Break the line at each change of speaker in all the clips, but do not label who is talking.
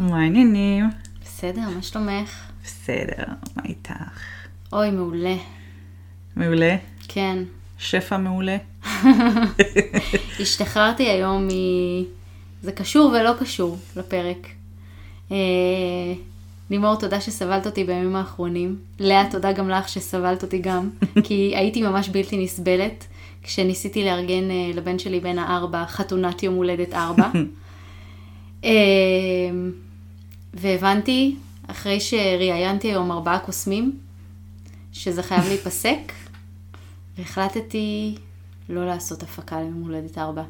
מה העניינים?
בסדר, מה שלומך?
בסדר, מה איתך?
אוי, מעולה.
מעולה?
כן.
שפע מעולה?
השתחררתי היום מ... זה קשור ולא קשור לפרק. אה, לימור, תודה שסבלת אותי בימים האחרונים. לאה, תודה גם לך שסבלת אותי גם, כי הייתי ממש בלתי נסבלת כשניסיתי לארגן אה, לבן שלי בן הארבע חתונת יום הולדת ארבע. אה, והבנתי, אחרי שראיינתי היום ארבעה קוסמים, שזה חייב להיפסק, והחלטתי לא לעשות הפקה ליום הולדת ארבע.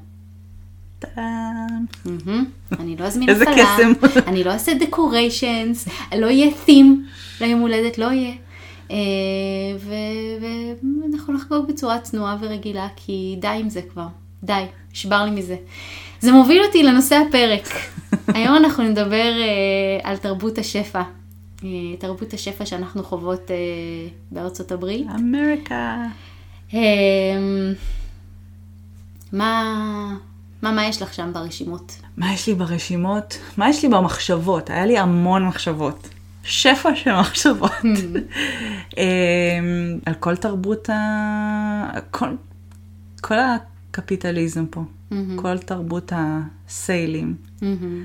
טאדאם.
אני לא אזמין
איזה
הפעלה,
קסם.
אני לא אעשה דקוריישנס, לא יהיה תים ליום הולדת, לא יהיה. ו- ואנחנו נחגוג בצורה צנועה ורגילה, כי די עם זה כבר, די, נשבר לי מזה. זה מוביל אותי לנושא הפרק. היום אנחנו נדבר אה, על תרבות השפע. אה, תרבות השפע שאנחנו חוות אה, בארצות הברית.
אמריקה.
אמ, מה, מה, מה יש לך שם ברשימות?
מה יש לי ברשימות? מה יש לי במחשבות? היה לי המון מחשבות. שפע של מחשבות. אמ, על כל תרבות ה... כל, כל הקפיטליזם פה. כל תרבות הסיילים,
מהמם.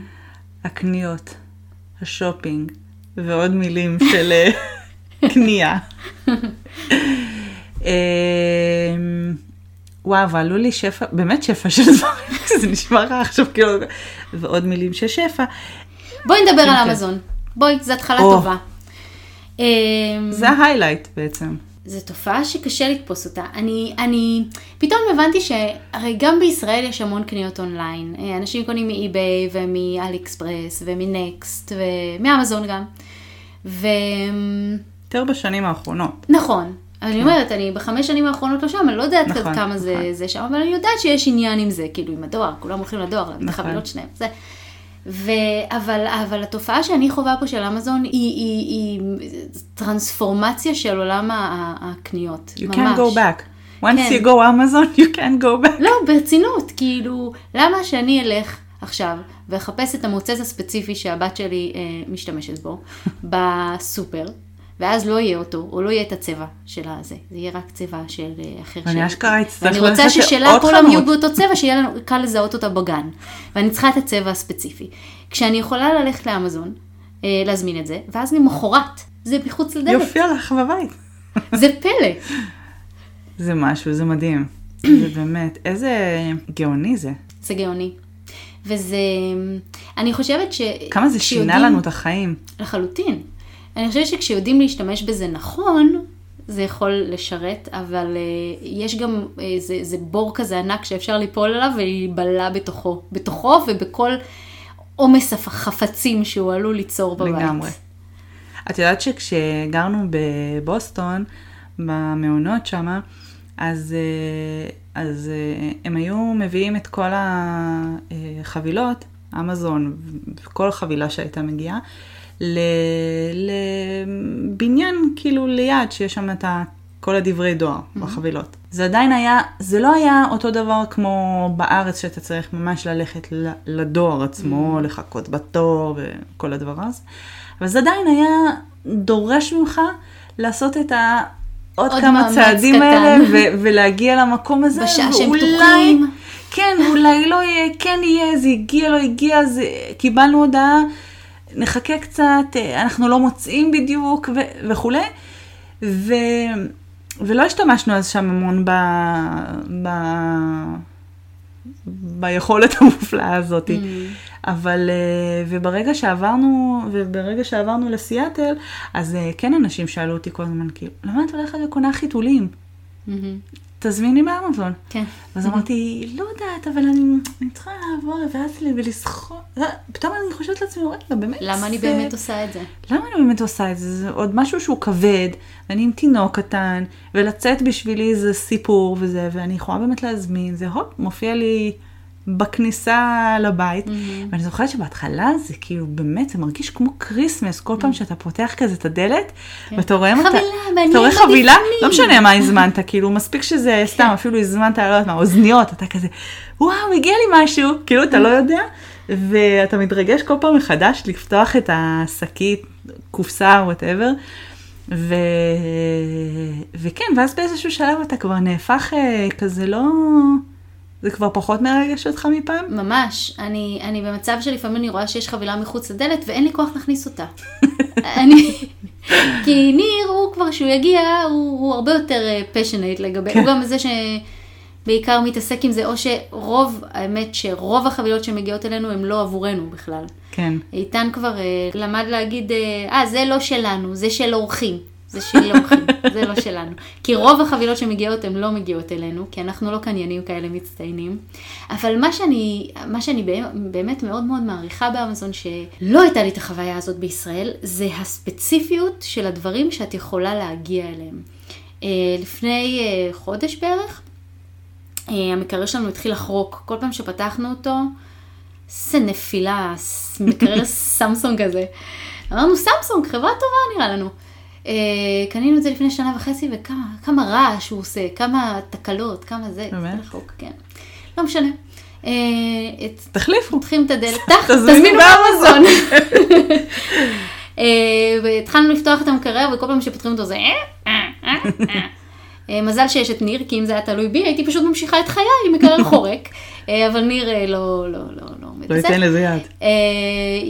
הקניות, השופינג, ועוד מילים של אה, קנייה. אמ, וואו, ועלו לי שפע, באמת שפע של דברים, זה נשמע רע עכשיו כאילו, ועוד מילים של שפע.
בואי נדבר על
כן.
אמזון. בואי, זו התחלה. טובה. אמ,
זה ה highlight בעצם.
זו תופעה שקשה לתפוס אותה. אני, אני פתאום הבנתי שהרי גם בישראל יש המון קניות אונליין. אה, אנשים קונים מ eBay ומ AliExpress ומ Next ומאמזון גם. ונכון,
יותר בשנים האחרונות.
אני אומרת, אני בחמש שנים האחרונות לא שם, אני לא יודעת
נכון,
נכון, כמה זה,
נכון.
זה שם, אבל אני יודעת שיש עניין עם זה, כאילו עם הדואר, כולם הולכים לדואר, להביא
נכון.
החבילות שלהם, זה. ו... אבל, אבל התופעה שאני חווה פה של אמזון היא, היא, היא טרנספורמציה של עולם הקניות,
You
ממש.
can't go back. Once
כן.
you go Amazon, you can't go back.
לא, ברצינות, כאילו, למה שאני אלך עכשיו ואחפש את המוצץ הספציפי שהבת שלי אה, משתמשת בו בסופר, ואז לא יהיה אותו, או לא יהיה את הצבע של הזה, זה יהיה רק צבע של אה, אחר
ואני
של-
אשכרה אצטרך
ואני רוצה
ללכת
ששלה
לעוד
כולם יהיו
חנות.
באותו צבע, שיהיה לנו קל לזהות אותה בגן. ואני צריכה את הצבע הספציפי. כשאני יכולה ללכת לאמזון, אה, להזמין את זה, ואז למחרת, זה מחוץ לדלת.
יופיע לך בבית.
זה פלא.
זה משהו, זה מדהים. זה באמת, איזה גאוני זה.
זה גאוני. וזה, אני חושבת ש...
כמה זה שינה לנו את החיים.
לחלוטין. אני חושבת שכשיודעים להשתמש בזה נכון, זה יכול לשרת, אבל uh, יש גם איזה זה בור כזה ענק שאפשר ליפול עליו ולהיבלע בתוכו. בתוכו ובכל עומס החפצים שהוא עלול ליצור בבית.
לגמרי. את יודעת שכשגרנו בבוסטון, במעונות שמה, אז, אה, אז אה, הם היו מביאים את כל החבילות, אמזון, כל חבילה שהייתה מגיעה, לבניין כאילו ליד, שיש שם את ה- כל הדברי דואר בחבילות. זה עדיין היה, זה לא היה אותו דבר כמו בארץ שאתה צריך ממש ללכת לדואר עצמו, לחכות בתור וכל הדבר הזה, אבל זה עדיין היה דורש ממך לעשות את ה... עוד
עוד
כמה צעדים
קטן.
האלה ו- ולהגיע למקום הזה.
בשעה שהם פתוחים.
כן, אולי לא יהיה, כן יהיה, זה הגיע, לא הגיע, זה... קיבלנו הודעה, נחכה קצת, אה, אנחנו לא מוצאים בדיוק ו- וכולי. ו... ולא השתמשנו אז שם המון ב... ב... ביכולת המופלאה הזאת. אבל, אה, וברגע שעברנו, וברגע שעברנו לסיאטל, אז אה, כן אנשים שאלו אותי כל הזמן, כאילו, למה את הולכת וקונה חיתולים?
מהמם.
תזמיני באמזון.
כן.
אז אמרתי, לא יודעת, אבל אני, אני צריכה לעבור ואז לי ולסחור. פתאום אני חושבת לעצמי, רגע, באמת
למה אני באמת עושה את זה?
למה אני באמת עושה את זה? זה עוד משהו שהוא כבד, ואני עם תינוק קטן, ולצאת בשבילי זה סיפור וזה, ואני יכולה באמת להזמין, זה הופ, מופיע לי בכניסה לבית. ואני זוכרת שבהתחלה זה כאילו באמת, זה מרגיש כמו Christmas, כל פעם שאתה פותח כזה את הדלת, ואתה רואה
חבילה, מעניין
אתה רואה חבילה,
בפנים.
לא משנה מה הזמנת, כאילו מספיק שזה סתם, אפילו הזמנת, לא יודעת מה, אוזניות, אתה כזה, וואו, הגיע לי משהו, כאילו אתה לא יודע, ואתה מתרגש כל פעם מחדש לפתוח את השקית, קופסה, וואטאבר. ו... וכן, ואז באיזשהו שלב אתה כבר נהפך אה, כזה לא... זה כבר פחות מרגש אותך מפעם?
ממש. אני, אני במצב שלפעמים אני רואה שיש חבילה מחוץ לדלת ואין לי כוח להכניס אותה. אני... כי ניר, הוא כבר, כשהוא יגיע, הוא, הוא הרבה יותר פשנט לגבי,
כן.
הוא גם זה שבעיקר מתעסק עם זה, או שרוב, האמת שרוב החבילות שמגיעות אלינו הן לא עבורנו בכלל.
כן.
איתן כבר אה, למד להגיד, אה, אה, זה לא שלנו, זה של אורחים. זה של אורחים, זה לא שלנו. כי רוב החבילות שמגיעות הן לא מגיעות אלינו, כי אנחנו לא קניינים כאלה מצטיינים. אבל מה שאני, מה שאני באמת מאוד מאוד מעריכה באמזון, שלא הייתה לי את החוויה הזאת בישראל, זה הספציפיות של הדברים שאת יכולה להגיע אליהם. אה, לפני אה, חודש בערך, אה, המקרר שלנו התחיל לחרוק. כל פעם שפתחנו אותו, איזה נפילה, מקרר סמסונג כזה. אמרנו, סמסונג, חברה טובה נראה לנו. אה, קנינו את זה לפני שנה וחצי, וכמה כמה רעש הוא עושה, כמה תקלות, כמה זה,
באמת?
זה לחוק, כן. לא משנה. אה,
תחליפו.
פותחים את הדלת,
תזמינו באמזון.
אה, והתחלנו לפתוח את המקרר, וכל פעם שפותחים אותו זה... מזל שיש את ניר, כי אם זה היה תלוי בי, הייתי פשוט ממשיכה את חיי עם מקרר חורק. אבל ניר לא, לא, לא, לא עומד
לא. ייתן לזה יד.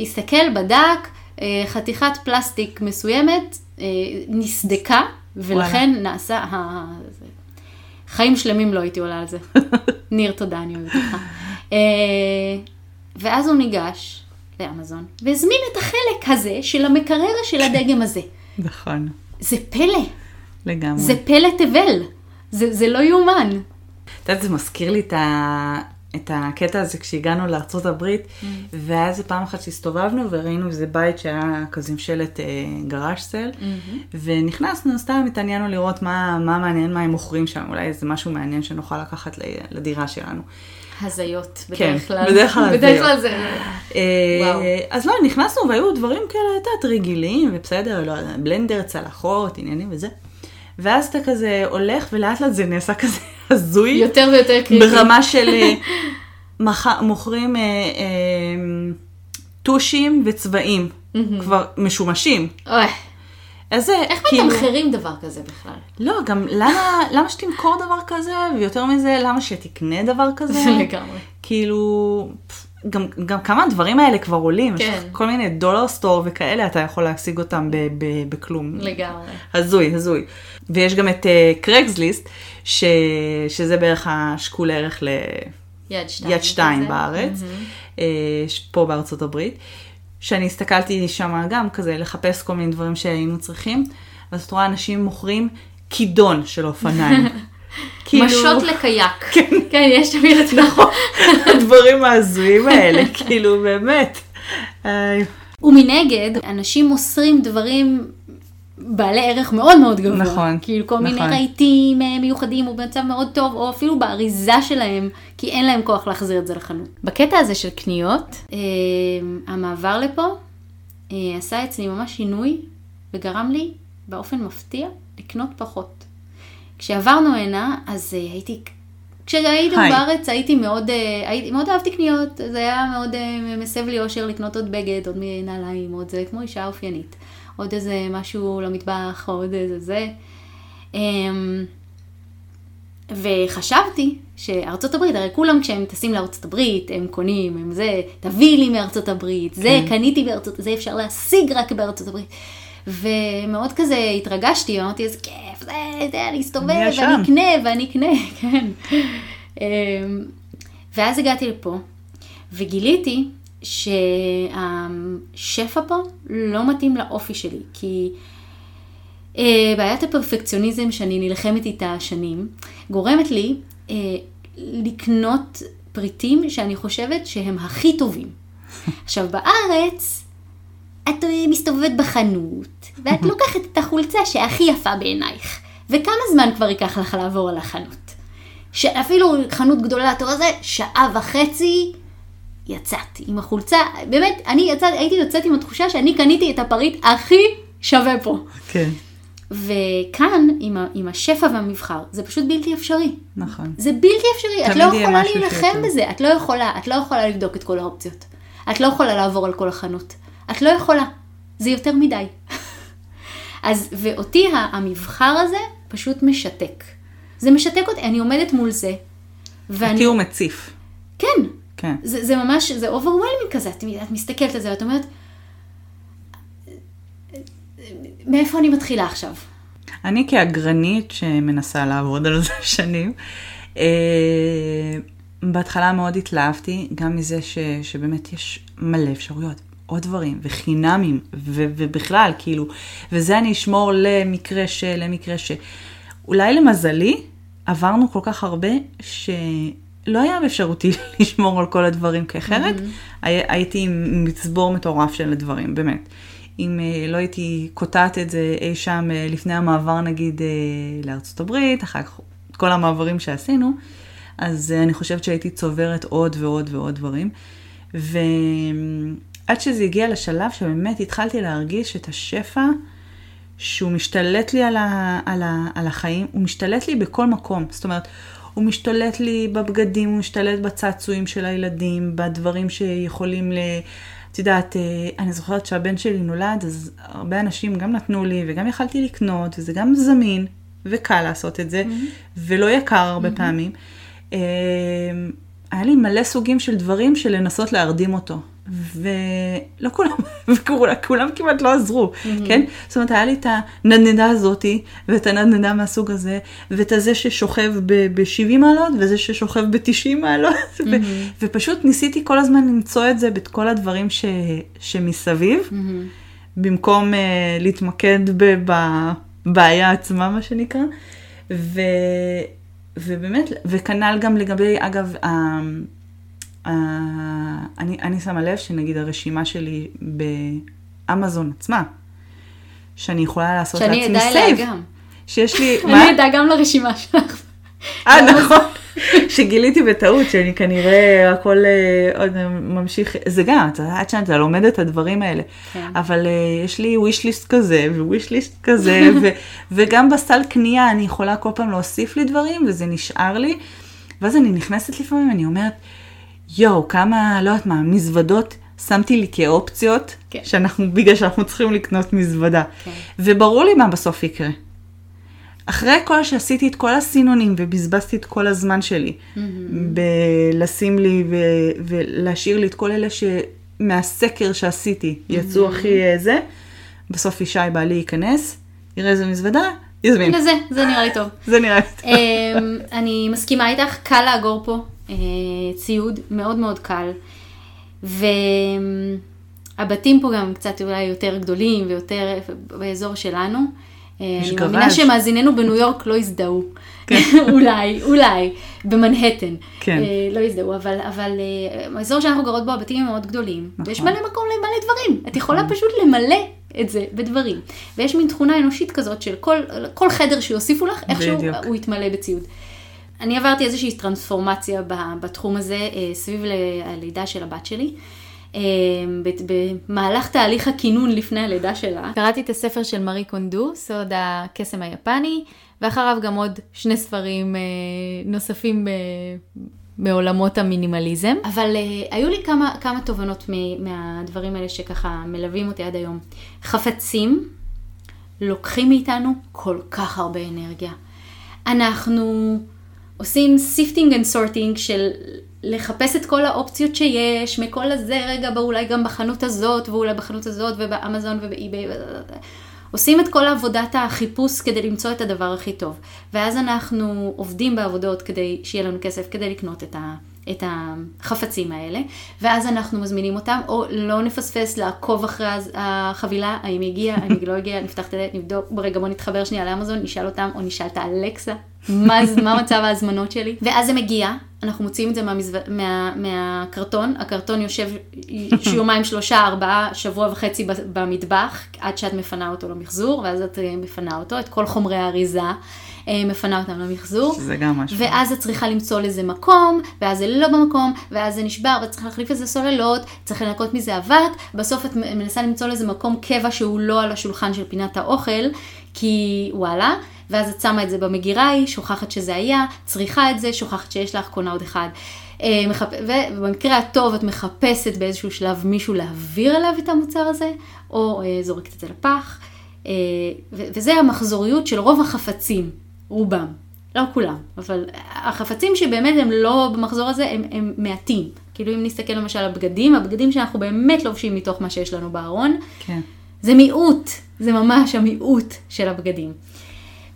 הסתכל, בדק, חתיכת פלסטיק מסוימת נסדקה, ולכן נעשה... ה- זה- חיים שלמים לא הייתי עולה על זה. ניר, תודה, אני אוהבת אותך. אה, ואז הוא ניגש לאמזון, והזמין את החלק הזה של המקרר של הדגם הזה.
נכון.
זה פלא,
לגמרי.
זה פלא תבל. זה, זה לא יאומן.
את יודעת, זה מזכיר לי את, ה... את הקטע הזה כשהגענו לארצות הברית,
Mm.
ואז זה פעם אחת שהסתובבנו וראינו איזה בית שהיה כזה עם שלט אה, גראז' סל,
Mm-hmm.
ונכנסנו, סתם התעניינו לראות מה, מה מעניין, מה הם מוכרים שם, אולי איזה משהו מעניין שנוכל לקחת לדירה שלנו.
הזיות,
כן,
בדרך כלל.
בדרך כלל
בדרך. כלל זה...
אה,
וואו.
אז לא, נכנסנו והיו דברים כאלה, את יודעת, רגילים, ובסדר, לא, בלנדר, צלחות, עניינים וזה. ואז אתה כזה הולך, ולאט לאט זה נעשה כזה הזוי.
יותר ויותר קריטי.
ברמה של אה, מח... מוכרים אה, אה, טושים וצבעים, כבר משומשים.
אוי,
אז זה
איך
כאילו...
מתמחרים דבר כזה בכלל?
לא, גם למה, למה שתמכור דבר כזה, ויותר מזה, למה שתקנה דבר כזה?
לגמרי.
כאילו, פף, גם, גם כמה הדברים האלה כבר עולים, יש
כן.
לך כל מיני דולר סטור וכאלה, אתה יכול להשיג אותם ב- ב- בכלום.
לגמרי.
הזוי, הזוי. ויש גם את קרקסליסט, ש... שזה בערך השקול ערך ל...
יד שתיים.
יד שתיים. בארץ, אה, ש- פה בארצות הברית, שאני הסתכלתי שם גם כזה לחפש כל מיני דברים שהיינו צריכים, ואז את רואה אנשים מוכרים כידון של אופניים. כאילו,
משות לקייק. כן, יש תמיד את נכון.
הדברים ההזויים האלה, כאילו באמת.
ומנגד, אנשים מוסרים דברים בעלי ערך מאוד מאוד גבוה.
נכון,
כאילו כל מיני
נכון.
רהיטים אה, מיוחדים או במצב מאוד טוב, או אפילו באריזה שלהם, כי אין להם כוח להחזיר את זה לחנות. בקטע הזה של קניות, אה, המעבר לפה אה, עשה אצלי ממש שינוי, וגרם לי באופן מפתיע לקנות פחות. כשעברנו הנה, אז אה, הייתי... כשהיינו
היי.
בארץ הייתי מאוד, אה, הייתי, מאוד אהבתי קניות, זה היה מאוד אה, מסב לי אושר לקנות עוד בגד, עוד נעליים, עוד זה, כמו אישה אופיינית. עוד איזה משהו למטבח, עוד איזה זה. אמ, וחשבתי שארצות הברית, הרי כולם כשהם טסים לארצות הברית, הם קונים, הם זה, תביא לי מארצות הברית, זה
כן.
קניתי בארצות, זה אפשר להשיג רק בארצות הברית. ומאוד כזה התרגשתי, אמרתי איזה כיף, זה, זה, אני אסתובב, ואני
שם."
אקנה, ואני אקנה, כן. אמ, ואז הגעתי לפה, וגיליתי שהשפע פה לא מתאים לאופי שלי, כי אה, בעיית הפרפקציוניזם שאני נלחמת איתה שנים, גורמת לי אה, לקנות פריטים שאני חושבת שהם הכי טובים. עכשיו בארץ, את אה, מסתובבת בחנות, ואת לוקחת את החולצה שהכי יפה בעינייך. וכמה זמן כבר ייקח לך לעבור על החנות? שאפילו חנות גדולה, אתה רואה זה, שעה וחצי יצאתי עם החולצה, באמת, אני יצאת, הייתי יוצאת עם התחושה שאני קניתי את הפריט הכי שווה פה.
כן,
וכאן, עם, ה, עם השפע והמבחר, זה פשוט בלתי אפשרי.
נכון.
זה בלתי אפשרי, את לא יכולה להילחם. בזה, את לא יכולה, את לא יכולה לבדוק את כל האופציות. את לא יכולה לעבור על כל החנות. את לא יכולה. זה יותר מדי. אז, ואותי המבחר הזה פשוט משתק. זה משתק אותי, אני עומדת מול זה.
ואני... אותי הוא מציף.
כן.
כן.
זה, זה ממש, זה overwhelming כזה, את, את מסתכלת על זה ואת אומרת, מאיפה אני מתחילה עכשיו?
אני כאגרנית שמנסה לעבוד על זה שנים, אה, בהתחלה מאוד התלהבתי, גם מזה ש, שבאמת יש מלא אפשרויות, עוד דברים, וחינמים, ו, ובכלל, כאילו, וזה אני אשמור למקרה ש, למקרה ש... אולי למזלי, עברנו כל כך הרבה, שלא היה באפשרותי לשמור על כל הדברים, כי אחרת mm-hmm. הייתי עם מצבור מטורף של הדברים, באמת. אם אה, לא הייתי קוטעת את זה אי שם אה, לפני המעבר נגיד אה, לארצות הברית, אחר כך כל המעברים שעשינו, אז אני חושבת שהייתי צוברת עוד ועוד ועוד דברים. ועד שזה הגיע לשלב שבאמת התחלתי להרגיש את השפע שהוא משתלט לי על, ה... על, ה... על החיים, הוא משתלט לי בכל מקום. זאת אומרת, הוא משתלט לי בבגדים, הוא משתלט בצעצועים של הילדים, בדברים שיכולים ל... את יודעת, אה, אני זוכרת שהבן שלי נולד, אז הרבה אנשים גם נתנו לי וגם יכלתי לקנות, וזה גם זמין וקל לעשות את זה, mm-hmm. ולא יקר הרבה mm-hmm. פעמים. אה, היה לי מלא סוגים של דברים של לנסות להרדים אותו. ולא כולם, וכולם כולם כמעט לא עזרו, mm-hmm. כן? זאת אומרת, היה לי את הנדנדה הזאתי, ואת הנדנדה מהסוג הזה, ואת הזה ששוכב ב-70 מעלות, וזה ששוכב ב-90 מעלות, mm-hmm. ו- ופשוט ניסיתי כל הזמן למצוא את זה בכל הדברים ש- שמסביב, mm-hmm. במקום uh, להתמקד בבעיה עצמה, מה שנקרא. ו- ובאמת, וכנ"ל גם לגבי, אגב, Uh, אני, אני שמה לב שנגיד הרשימה שלי באמזון עצמה, שאני יכולה לעשות לעצמי סייב. שאני אדע אליה גם. שיש לי?
אני אדע גם לרשימה שלך.
אה, נכון. שגיליתי בטעות שאני כנראה הכל uh, עוד ממשיך, זה גם, אתה עד שאתה לומד את הדברים האלה. כן. אבל uh, יש לי wish list כזה ו-wish list כזה, ו- וגם בסל קנייה אני יכולה כל פעם להוסיף לי דברים וזה נשאר לי. ואז אני נכנסת לפעמים, אני אומרת, יואו, כמה, לא יודעת מה, מזוודות שמתי לי כאופציות, כן. שאנחנו, בגלל שאנחנו צריכים לקנות מזוודה. כן. וברור לי מה בסוף יקרה. אחרי כל שעשיתי את כל הסינונים ובזבזתי את כל הזמן שלי, mm-hmm. בלשים לי ו- ולהשאיר לי את כל אלה שמהסקר שעשיתי יצאו mm-hmm. הכי אה, זה, בסוף ישי בעלי ייכנס, יראה איזה מזוודה, יזמין.
זה, זה נראה לי טוב.
זה נראה לי טוב.
אמ, אני מסכימה איתך, קל לאגור פה. אה, ציוד מאוד מאוד קל. והבתים פה גם קצת אולי יותר גדולים ויותר באזור שלנו. אה, אני מאמינה שמאזיננו בניו יורק לא יזדהו. כן. אולי, אולי, במנהטן. כן. אה, לא יזדהו, אבל, אבל האזור שאנחנו גרות בו, הבתים הם מאוד גדולים. נכון. ויש מלא מקום למלא דברים. את יכולה נכון. פשוט למלא את זה בדברים. ויש מין תכונה אנושית כזאת של כל, כל חדר שיוסיפו לך, איכשהו הוא יתמלא בציוד. אני עברתי איזושהי טרנספורמציה בתחום הזה אה, סביב הלידה של הבת שלי. אה, במהלך תהליך הכינון לפני הלידה שלה, קראתי את הספר של מארי קונדו, סוד הקסם היפני, ואחריו גם עוד שני ספרים אה, נוספים מעולמות המינימליזם. אבל היו לי כמה, כמה תובנות מהדברים האלה שככה מלווים אותי עד היום. חפצים לוקחים מאיתנו כל כך הרבה אנרגיה. אנחנו... עושים sifting and sorting של לחפש את כל האופציות שיש, מכל הזה, רגע, אולי גם בחנות הזאת, ואולי בחנות הזאת, ובאמזון וב eBay, עושים את כל עבודת החיפוש כדי למצוא את הדבר הכי טוב. ואז אנחנו עובדים בעבודות כדי שיהיה לנו כסף, כדי לקנות את ה... את החפצים האלה, ואז אנחנו מזמינים אותם, או לא נפספס לעקוב אחרי החבילה, האם הגיע, האם היא לא הגיעה, נפתח את זה, נבדוק, ברגע בוא נתחבר שנייה לאמזון, נשאל אותם, או נשאל את האלקסה, מה, מה מצב ההזמנות שלי, ואז זה מגיע, אנחנו מוציאים את זה מהמזו... מה... מהקרטון, הקרטון יושב יומיים, שלושה, ארבעה, שבוע וחצי במטבח, עד שאת מפנה אותו למחזור, ואז את אה, מפנה אותו, את כל חומרי האריזה. אה, מפנה אותם למחזור.
שזה גם משהו.
ואז את צריכה למצוא לזה מקום, ואז זה לא במקום, ואז זה נשבר, ואת צריכה להחליף לזה סוללות, צריך לנקות מזה אבק, בסוף את מנסה למצוא לזה מקום קבע שהוא לא על השולחן של פינת האוכל, כי וואלה. ואז את שמה את זה במגירה ההיא, שוכחת שזה היה, צריכה את זה, שוכחת שיש לך, קונה עוד אחד. אה, מחפ... ובמקרה הטוב את מחפשת באיזשהו שלב מישהו להעביר אליו את המוצר הזה, או אה, זורקת את זה לפח. אה, וזה המחזוריות של רוב החפצים, רובם. לא כולם, אבל החפצים שבאמת הם לא במחזור הזה, הם, הם מעטים. כאילו אם נסתכל למשל על בגדים, הבגדים שאנחנו באמת לובשים מתוך מה שיש לנו בארון,
כן.
זה מיעוט, זה ממש המיעוט של הבגדים.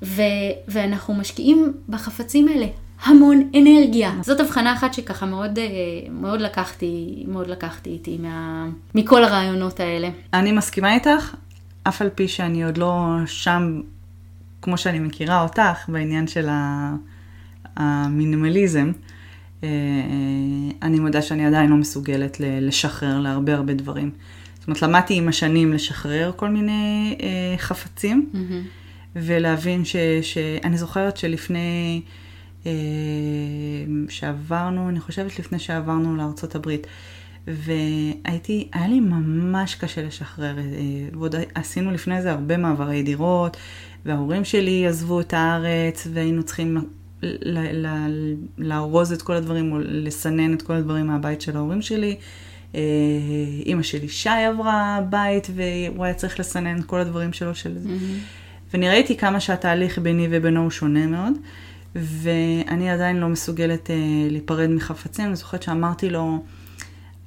ו- ואנחנו משקיעים בחפצים האלה המון אנרגיה. זאת הבחנה אחת שככה מאוד, אה, מאוד לקחתי, מאוד לקחתי איתי מה, מכל הרעיונות האלה.
אני מסכימה איתך, אף על פי שאני עוד לא שם, כמו שאני מכירה אותך, בעניין של המינימליזם. אה, אני מודה שאני עדיין לא מסוגלת לשחרר להרבה הרבה דברים. זאת אומרת, למדתי עם השנים לשחרר כל מיני אה, חפצים, ולהבין ש... שאני זוכרת שלפני אה, שעברנו, אני חושבת לפני שעברנו לארצות הברית, והייתי, היה לי ממש קשה לשחרר, אה, ועוד עשינו לפני זה הרבה מעברי דירות, וההורים שלי עזבו את הארץ, והיינו צריכים לארוז את כל הדברים, או לסנן את כל הדברים מהבית של ההורים שלי. אה, אימא שלי שי עברה בית, והוא היה צריך לסנן את כל הדברים שלו של זה. ואני ראיתי כמה שהתהליך ביני ובינו הוא שונה מאוד, ואני עדיין לא מסוגלת אה, להיפרד מחפצים. אני זוכרת שאמרתי לו,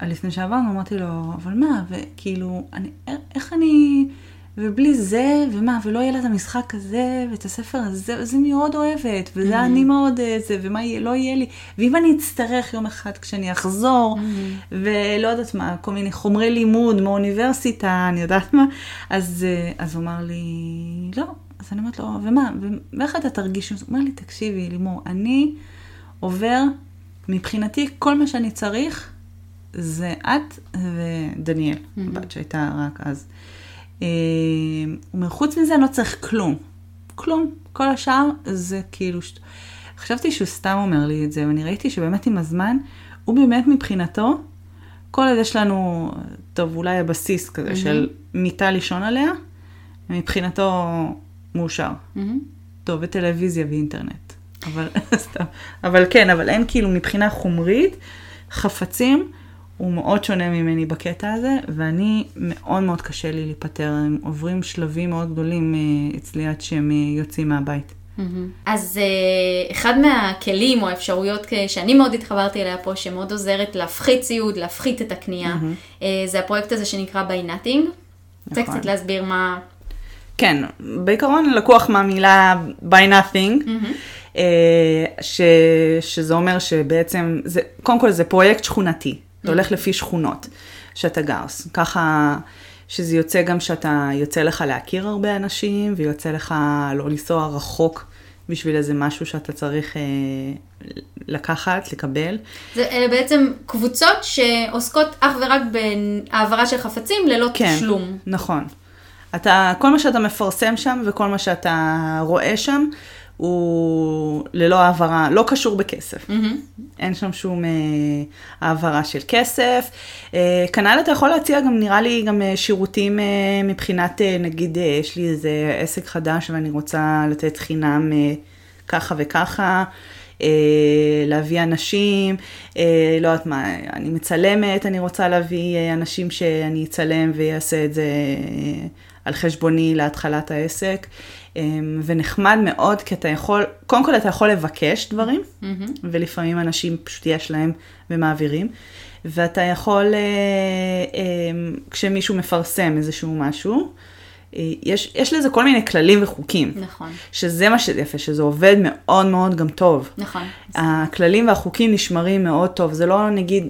לפני שעברנו, אמרתי לו, אבל מה, וכאילו, אני, איך אני, ובלי זה, ומה, ולא יהיה לה את המשחק הזה, ואת הספר הזה, זה מאוד אוהבת, וזה
Mm-hmm.
אני מאוד אה, זה, ומה יהיה, לא יהיה לי, ואם אני אצטרך יום אחד כשאני אחזור,
Mm-hmm.
ולא יודעת מה, כל מיני חומרי לימוד מאוניברסיטה, אני יודעת מה, אז, אה, אז הוא אמר לי, לא, אז אני אומרת לו, ומה, ואיך אתה תרגיש? הוא אומר לי, תקשיבי, לימור, אני עובר, מבחינתי, כל מה שאני צריך, זה את ודניאל,
Mm-hmm.
הבת שהייתה רק אז. אה, אומר, חוץ מזה אני לא צריך כלום. כלום. כל השאר זה כאילו... ש- חשבתי שהוא סתם אומר לי את זה, ואני ראיתי שבאמת עם הזמן, הוא באמת מבחינתו, כל עוד יש לנו, טוב, אולי הבסיס כזה
מהמם.
של מיטה לישון עליה, מבחינתו מאושר.
מהמם.
טוב, וטלוויזיה ואינטרנט. אבל, סתם. אבל כן, אבל אין כאילו מבחינה חומרית, חפצים, הוא מאוד שונה ממני בקטע הזה, ואני, מאוד מאוד קשה לי להיפטר, הם עוברים שלבים מאוד גדולים אה, אצלי עד שהם אה, יוצאים מהבית.
אז אה, אחד מהכלים או האפשרויות שאני מאוד התחברתי אליה פה, שמאוד עוזרת להפחית ציוד, להפחית את הקנייה, זה הפרויקט הזה שנקרא by nothing. רוצה
נכון.
קצת להסביר מה...
כן, בעיקרון לקוח מהמילה by nothing, ש, שזה אומר שבעצם, זה, קודם כל זה פרויקט שכונתי, זה הולך לפי שכונות שאתה גר, ככה שזה יוצא גם שאתה, יוצא לך להכיר הרבה אנשים, ויוצא לך לא לנסוע רחוק בשביל איזה משהו שאתה צריך אה, לקחת, לקבל.
זה אלה בעצם קבוצות שעוסקות אך ורק בהעברה של חפצים ללא
כן,
תשלום.
נכון. אתה, כל מה שאתה מפרסם שם וכל מה שאתה רואה שם, הוא ללא העברה, לא קשור בכסף.
מהמם.
אין שם שום אה, העברה של כסף. אה, כנ"ל אתה יכול להציע גם, נראה לי, גם אה, שירותים אה, מבחינת, אה, נגיד, אה, יש לי איזה עסק חדש ואני רוצה לתת חינם אה, ככה וככה. אה, להביא אנשים, אה, לא יודעת מה, אני מצלמת, אני רוצה להביא אה, אנשים שאני אצלם ויעשה את זה אה, על חשבוני להתחלת העסק. אה, ונחמד מאוד, כי אתה יכול, קודם כל אתה יכול לבקש דברים,
מהמם.
ולפעמים אנשים פשוט יש להם ומעבירים. ואתה יכול, אה, אה, כשמישהו מפרסם איזשהו משהו, אה, יש, יש לזה כל מיני כללים וחוקים.
נכון,
שזה מה שזה יפה, שזה עובד מאוד מאוד גם טוב.
נכון.
הכללים והחוקים נשמרים מאוד טוב. זה לא, נגיד,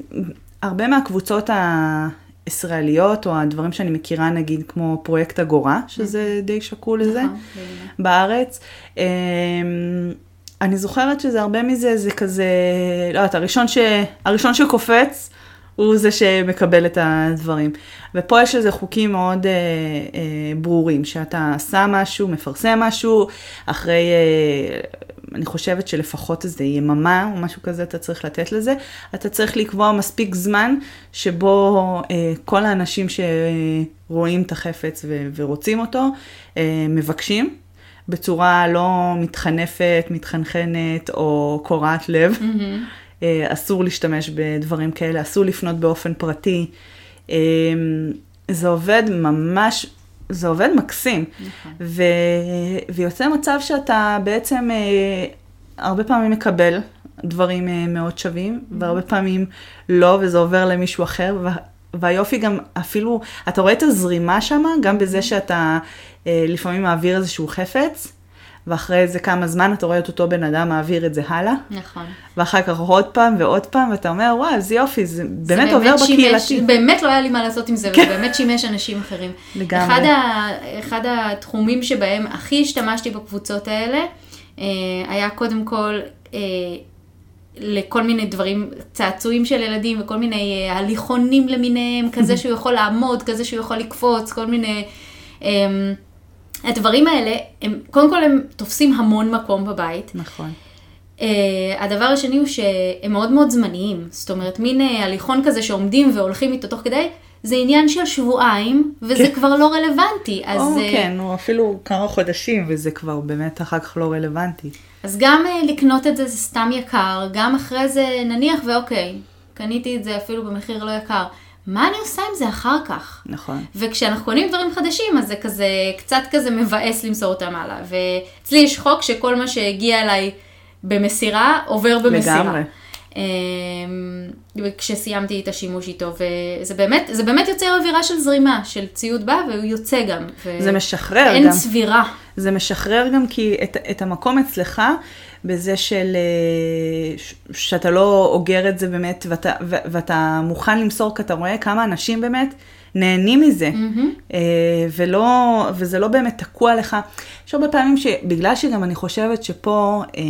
הרבה מהקבוצות הישראליות, או הדברים שאני מכירה, נגיד, כמו פרויקט אגורה, שזה די שקול לזה,
נכון.
בארץ. אמ, אני זוכרת שזה הרבה מזה, זה כזה, לא יודעת, הראשון, ש... הראשון שקופץ הוא זה שמקבל את הדברים. ופה יש איזה חוקים מאוד אה, אה, ברורים, שאתה שם משהו, מפרסם משהו, אחרי, אה, אני חושבת שלפחות איזה יממה או משהו כזה אתה צריך לתת לזה, אתה צריך לקבוע מספיק זמן שבו אה, כל האנשים שרואים את החפץ ו- ורוצים אותו, אה, מבקשים. בצורה לא מתחנפת, מתחנחנת או קורעת לב. אה, אסור להשתמש בדברים כאלה, אסור לפנות באופן פרטי. אה, זה עובד ממש, זה עובד מקסים.
נכון.
ו... ויוצא מצב שאתה בעצם אה, הרבה פעמים מקבל דברים אה, מאוד שווים, והרבה פעמים לא, וזה עובר למישהו אחר. וה... והיופי גם אפילו, אתה רואה את הזרימה שם, גם בזה שאתה אה, לפעמים מעביר איזשהו חפץ, ואחרי איזה כמה זמן אתה רואה את אותו בן אדם מעביר את זה הלאה,
נכון.
ואחר כך עוד פעם ועוד פעם, ואתה אומר, וואי, איזה יופי, זה באמת
זה
עובר בקהילתי.
באמת לא היה לי מה לעשות עם זה,
כן.
ובאמת שימש אנשים אחרים.
לגמרי.
אחד, ה, אחד התחומים שבהם הכי השתמשתי בקבוצות האלה, אה, היה קודם כל אה, לכל מיני דברים, צעצועים של ילדים וכל מיני אה, הליכונים למיניהם, כזה שהוא יכול לעמוד, כזה שהוא יכול לקפוץ, כל מיני... הדברים האלה, הם, קודם כל הם תופסים המון מקום בבית.
נכון.
Uh, הדבר השני הוא שהם מאוד מאוד זמניים, זאת אומרת מין uh, הליכון כזה שעומדים והולכים איתו תוך כדי, זה עניין של שבועיים, וזה
כן.
כבר לא רלוונטי. אז,
או
אה,
כן, או אפילו כמה חודשים, וזה כבר באמת אחר כך לא רלוונטי.
אז גם uh, לקנות את זה זה סתם יקר, גם אחרי זה נניח ואוקיי, קניתי את זה אפילו במחיר לא יקר, מה אני עושה עם זה אחר כך?
נכון.
וכשאנחנו קונים דברים חדשים, אז זה כזה, קצת כזה מבאס למסור אותם הלאה. ואצלי יש חוק שכל מה שהגיע אליי במסירה, עובר במסירה.
לגמרי.
אמ, כשסיימתי את השימוש איתו, וזה באמת, זה באמת יוצר אווירה של זרימה, של ציוד בא והוא יוצא גם. ו-
זה משחרר
אין
גם.
צבירה.
זה משחרר גם כי את, את המקום אצלך, בזה של אה, שאתה לא אוגר את זה באמת, ואתה, ואתה מוכן למסור, כי אתה רואה כמה אנשים באמת נהנים מזה, אה, ולא, וזה לא באמת תקוע לך. יש הרבה פעמים שבגלל שגם אני חושבת שפה, אה,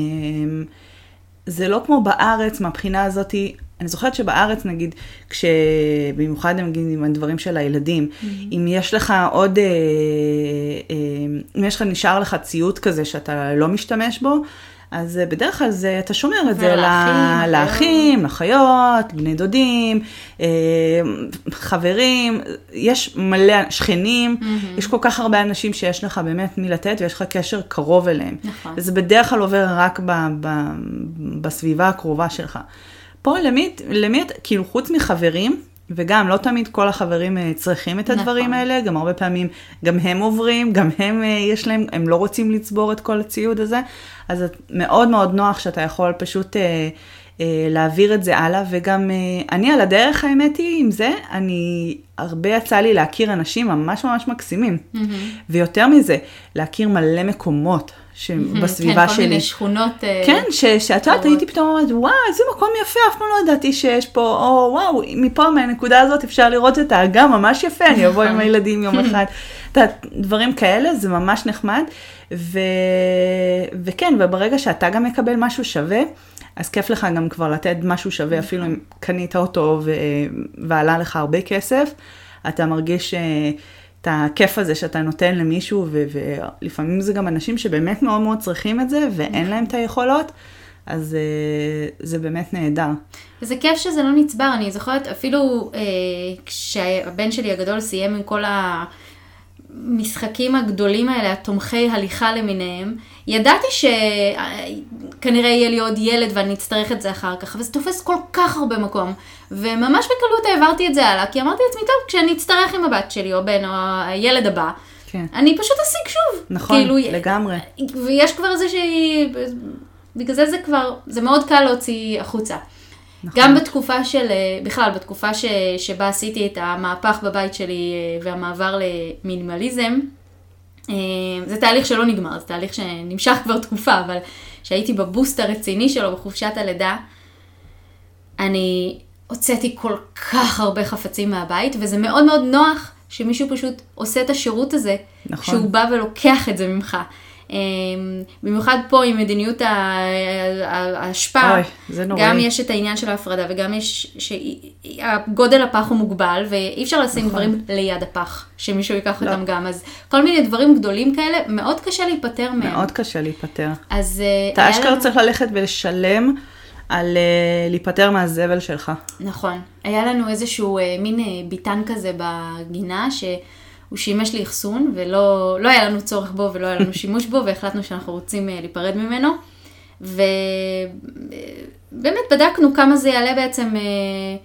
זה לא כמו בארץ מהבחינה הזאתי, אני זוכרת שבארץ נגיד, כשבמיוחד נגיד עם הדברים של הילדים, אם יש לך עוד, אה, אה, אם יש לך, נשאר לך ציוד כזה שאתה לא משתמש בו, אז אה, בדרך כלל זה, אתה שומר את זה ל-
לאחים,
לאחים, לחיות, בני דודים, אה, חברים, יש מלא שכנים, יש כל כך הרבה אנשים שיש לך באמת מי לתת ויש לך קשר קרוב אליהם.
נכון.
וזה בדרך כלל עובר רק ב, ב, בסביבה הקרובה שלך. פה למי, למי, כאילו חוץ מחברים, וגם לא תמיד כל החברים אה, צריכים את הדברים
נכון.
האלה, גם הרבה פעמים גם הם עוברים, גם הם אה, יש להם, הם לא רוצים לצבור את כל הציוד הזה, אז את- מאוד מאוד נוח שאתה יכול פשוט אה, אה, להעביר את זה הלאה, וגם אה, אני על הדרך האמת היא עם זה, אני, הרבה יצא לי להכיר אנשים ממש ממש מקסימים, ויותר מזה, להכיר מלא מקומות שבסביבה
כן, כל
שלי.
מיני שכונות. אה,
כן, ש- שאת יודעת. הייתי פתאום אומרת, וואו, איזה מקום יפה, אף פעם לא ידעתי שיש פה, או וואו, מפה, מהנקודה הזאת אפשר לראות את האגם ממש יפה, אני אבוא עם הילדים יום אחד. את יודעת, דברים כאלה, זה ממש נחמד. ו... וכן, וברגע שאתה גם מקבל משהו שווה, אז כיף לך גם כבר לתת משהו שווה, אפילו אם קנית אותו ו... ועלה לך הרבה כסף, אתה מרגיש... אה, את הכיף הזה שאתה נותן למישהו, ו- ולפעמים זה גם אנשים שבאמת מאוד מאוד צריכים את זה, ואין להם את היכולות, אז אה, זה באמת נהדר.
וזה כיף שזה לא נצבר, אני זוכרת אפילו אה, כשהבן שלי הגדול סיים עם כל המשחקים הגדולים האלה, התומכי הליכה למיניהם, ידעתי שכנראה יהיה לי עוד ילד ואני אצטרך את זה אחר כך, אבל זה תופס כל כך הרבה מקום, וממש בקלות העברתי את זה הלאה, כי אמרתי לעצמי, טוב, כשאני אצטרך עם הבת שלי או בן או הילד הבא,
כן.
אני פשוט אשיג שוב.
נכון,
כאילו,
לגמרי.
ויש כבר איזושהי, בגלל זה זה כבר, זה מאוד קל להוציא החוצה.
נכון.
גם בתקופה של, אה, בכלל, בתקופה ש, שבה עשיתי את המהפך בבית שלי אה, והמעבר למינימליזם, אה, זה תהליך שלא נגמר, זה תהליך שנמשך כבר תקופה, אבל כשהייתי בבוסט הרציני שלו בחופשת הלידה, אני הוצאתי כל כך הרבה חפצים מהבית, וזה מאוד מאוד נוח שמישהו פשוט עושה את השירות הזה,
נכון.
שהוא בא ולוקח את זה ממך. אה, במיוחד פה עם מדיניות ההשפעה. גם יש את העניין של ההפרדה וגם יש, שגודל הפח הוא מוגבל ואי אפשר לשים דברים ליד הפח, שמישהו ייקח
נכון. לא.
אותם גם, אז כל מיני דברים גדולים כאלה, מאוד קשה להיפטר מהם.
מאוד קשה להיפטר.
אז אה,
אתה אשכרה
לנו-
צריך ללכת ולשלם על אה, להיפטר מהזבל שלך.
נכון. היה לנו איזשהו אה, מין אה, ביטן כזה בגינה, הוא שימש לאחסון, ולא לא היה לנו צורך בו ולא היה לנו שימוש בו, והחלטנו שאנחנו רוצים אה, להיפרד ממנו. ובאמת בדקנו כמה זה יעלה בעצם אה,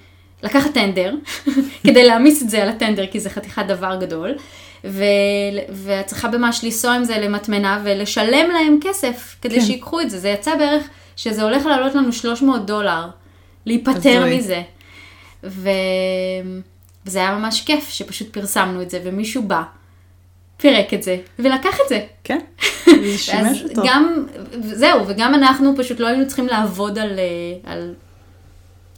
לקחת טנדר, כדי להעמיס את זה על הטנדר, כי זה חתיכת דבר גדול. ו... ואת צריכה ממש לנסוע עם זה למטמנה ולשלם להם כסף כדי
כן.
שיקחו את זה. זה יצא בערך שזה הולך לעלות לנו 300 דולר להיפטר. מזה. ו... וזה היה ממש כיף שפשוט פרסמנו את זה ומישהו בא, פירק את זה ולקח את זה.
כן, זה שימש אותו.
גם, זהו, וגם אנחנו פשוט לא היינו צריכים לעבוד על, אה, על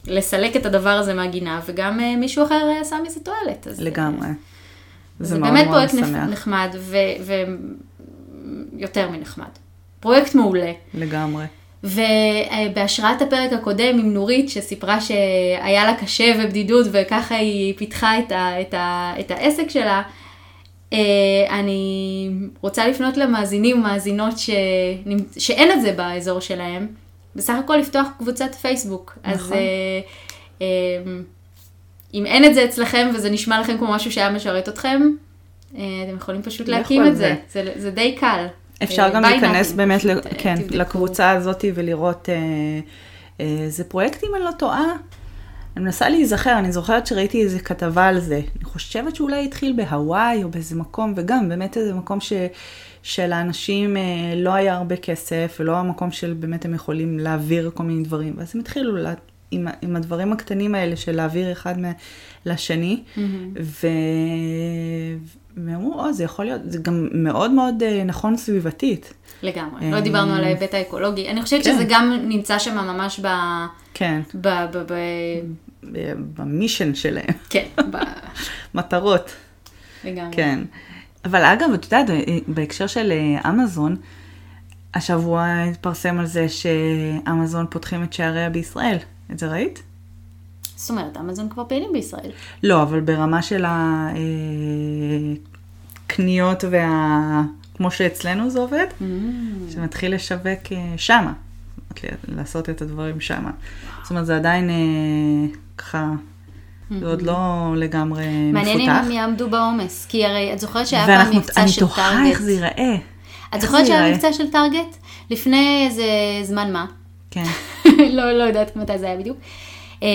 לסלק את הדבר הזה מהגינה, וגם אה, מישהו אחר אה, עשה מזה תועלת. אז, אה,
לגמרי.
זה,
זה מאוד
באמת
מאוד
פרויקט נפ-
משמח.
נחמד, ויותר מנחמד. פרויקט מעולה.
לגמרי.
ובהשראת הפרק הקודם עם נורית, שסיפרה שהיה לה קשה ובדידות, וככה היא פיתחה את, ה, את, ה, את העסק שלה, אה, אני רוצה לפנות למאזינים ומאזינות שנמצ... שאין את זה באזור שלהם, בסך הכל לפתוח קבוצת פייסבוק. אז
נכון.
אה, אה, אם אין את זה אצלכם וזה נשמע לכם כמו משהו שהיה משרת אתכם, אתם יכולים פשוט להקים את זה. זה, זה די קל.
אפשר
אה,
גם להיכנס באמת,
אה,
כן. לקבוצה הזאת ולראות, אה, אה, זה פרויקט, אם אני לא טועה, אני מנסה להיזכר, אני זוכרת שראיתי איזה כתבה על זה. אני חושבת שאולי התחיל בהוואי או באיזה מקום, וגם באמת איזה מקום ש, שלאנשים אה, לא היה הרבה כסף, ולא המקום של באמת הם יכולים להעביר כל מיני דברים. ואז הם התחילו לה, עם, עם הדברים הקטנים האלה של להעביר אחד מה, לשני, ו... והם אמרו, או, זה יכול להיות, זה גם מאוד מאוד אה, נכון סביבתית.
לגמרי.
אה,
לא דיברנו על ההיבט האקולוגי. אני חושבת
כן.
שזה גם נמצא שם ממש ב...
כן,
ב... ב... ב...
ב- במישן שלהם,
כן, ב...
מטרות,
לגמרי.
כן. אבל אגב, את יודעת, בהקשר של אה, אמזון, השבוע התפרסם על זה שאמזון פותחים את שעריה בישראל. את זה ראית?
זאת אומרת, אמזון כבר פעילים בישראל.
לא, אבל ברמה של הקניות וה... כמו שאצלנו זה עובד, שמתחיל לשווק אה, שמה, לעשות את הדברים שמה. זאת אומרת, זה עדיין אה, ככה, זה עוד לא לגמרי
מעניין אם
מפותח.
הם יעמדו בעומס, כי הרי את זוכרת שהיה פעם מבצע של טארגט.
איך זה ייראה.
את זוכרת שהיה? מבצע של טארגט? לפני איזה זמן מה?
כן.
לא, לא יודעת מתי זה היה בדיוק. אה,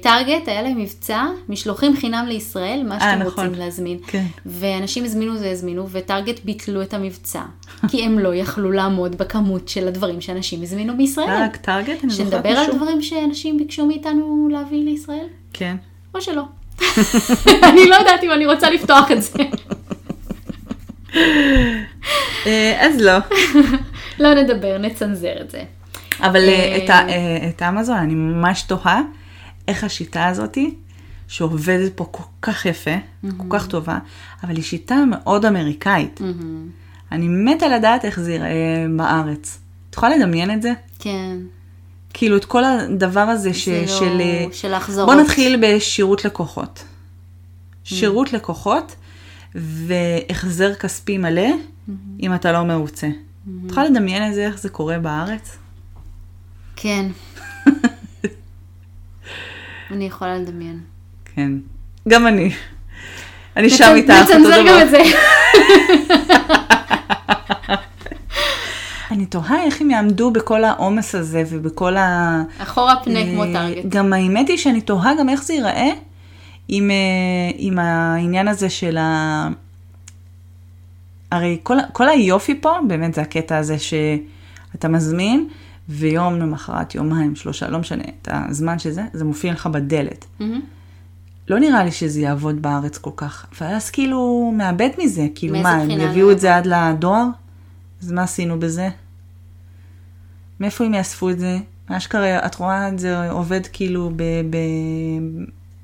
טארגט, היה להם מבצע, משלוחים חינם לישראל, מה
אה,
שאתם
נכון.
רוצים להזמין.
כן.
ואנשים הזמינו והזמינו, וטארגט ביטלו את המבצע, כי הם לא יכלו לעמוד בכמות של הדברים שאנשים הזמינו בישראל.
רק טארגט, אני זוכרת
שנדבר על. דברים שאנשים ביקשו מאיתנו להביא לישראל?
כן.
או שלא. אני לא יודעת אם אני רוצה לפתוח את זה.
אה, אז לא.
לא נדבר, נצנזר את זה.
אבל אה,
אה,
את אה, האמזון, אני ממש תוהה איך השיטה הזאתי, שעובדת פה כל כך יפה, כל כך טובה, אבל היא שיטה מאוד אמריקאית. אני מתה לדעת איך זה ייראה בארץ. את יכולה לדמיין את זה?
כן.
כאילו, את כל הדבר הזה ש-
לא-
של... אה,
של ההחזרות.
בוא נתחיל בשירות לקוחות. שירות לקוחות והחזר כספי מלא, אם אתה לא מרוצה. את יכולה לדמיין את זה, איך זה קורה בארץ?
כן. אני יכולה לדמיין.
כן. גם אני. אני שם איתך, אותו
נצנזר גם
דבר.
את זה.
אני תוהה איך הם יעמדו בכל העומס הזה ובכל ה...
אחורה פנה כמו
אה,
טארגט.
גם האמת היא שאני תוהה גם איך זה ייראה עם, אה, עם העניין הזה של ה... הרי כל, כל היופי פה, באמת זה הקטע הזה שאתה מזמין, ויום למחרת, יומיים, שלושה, לא משנה, את הזמן שזה, זה מופיע לך בדלת.
מהמם.
לא נראה לי שזה יעבוד בארץ כל כך. ואז כאילו מאבד מזה, כאילו מה, הם יביאו
לא
את זה עד לדואר? אז מה עשינו בזה? מאיפה הם יאספו את זה? אשכרה, את רואה את זה עובד כאילו ב... ב...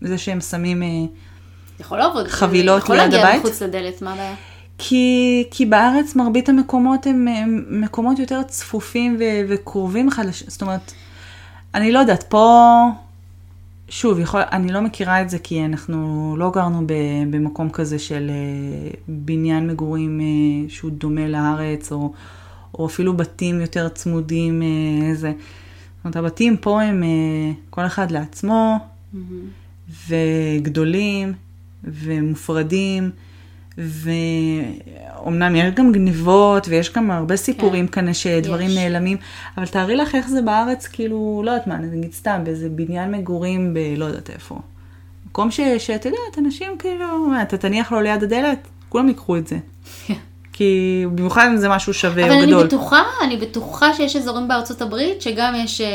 זה שהם שמים... אה,
יכול לעבוד.
חבילות
יכול
ליד
להגיע
הבית?
מחוץ לדלת, מה הבעיה?
כי, כי בארץ מרבית המקומות הם, הם מקומות יותר צפופים ו, וקרובים אחד לשני, זאת אומרת, אני לא יודעת, פה, שוב, יכול, אני לא מכירה את זה כי אנחנו לא גרנו ב, במקום כזה של אה, בניין מגורים אה, שהוא דומה לארץ, או, או אפילו בתים יותר צמודים, אה, זה. זאת אומרת, הבתים פה הם כל אחד לעצמו, וגדולים, ומופרדים, ואומנם יש גם גניבות, ויש גם הרבה סיפורים
כן.
כאן שדברים
יש.
נעלמים, אבל תארי לך איך זה בארץ, כאילו, לא יודעת מה, נגיד סתם, באיזה בניין מגורים בלא יודעת איפה. מקום ש, שאת יודעת, אנשים כאילו, אתה תניח לו ליד הדלת, כולם ייקחו את זה. כי במיוחד אם זה משהו שווה
אבל
או
אני
גדול.
בטוחה, אני בטוחה שיש אזורים בארצות הברית שגם יש... אה,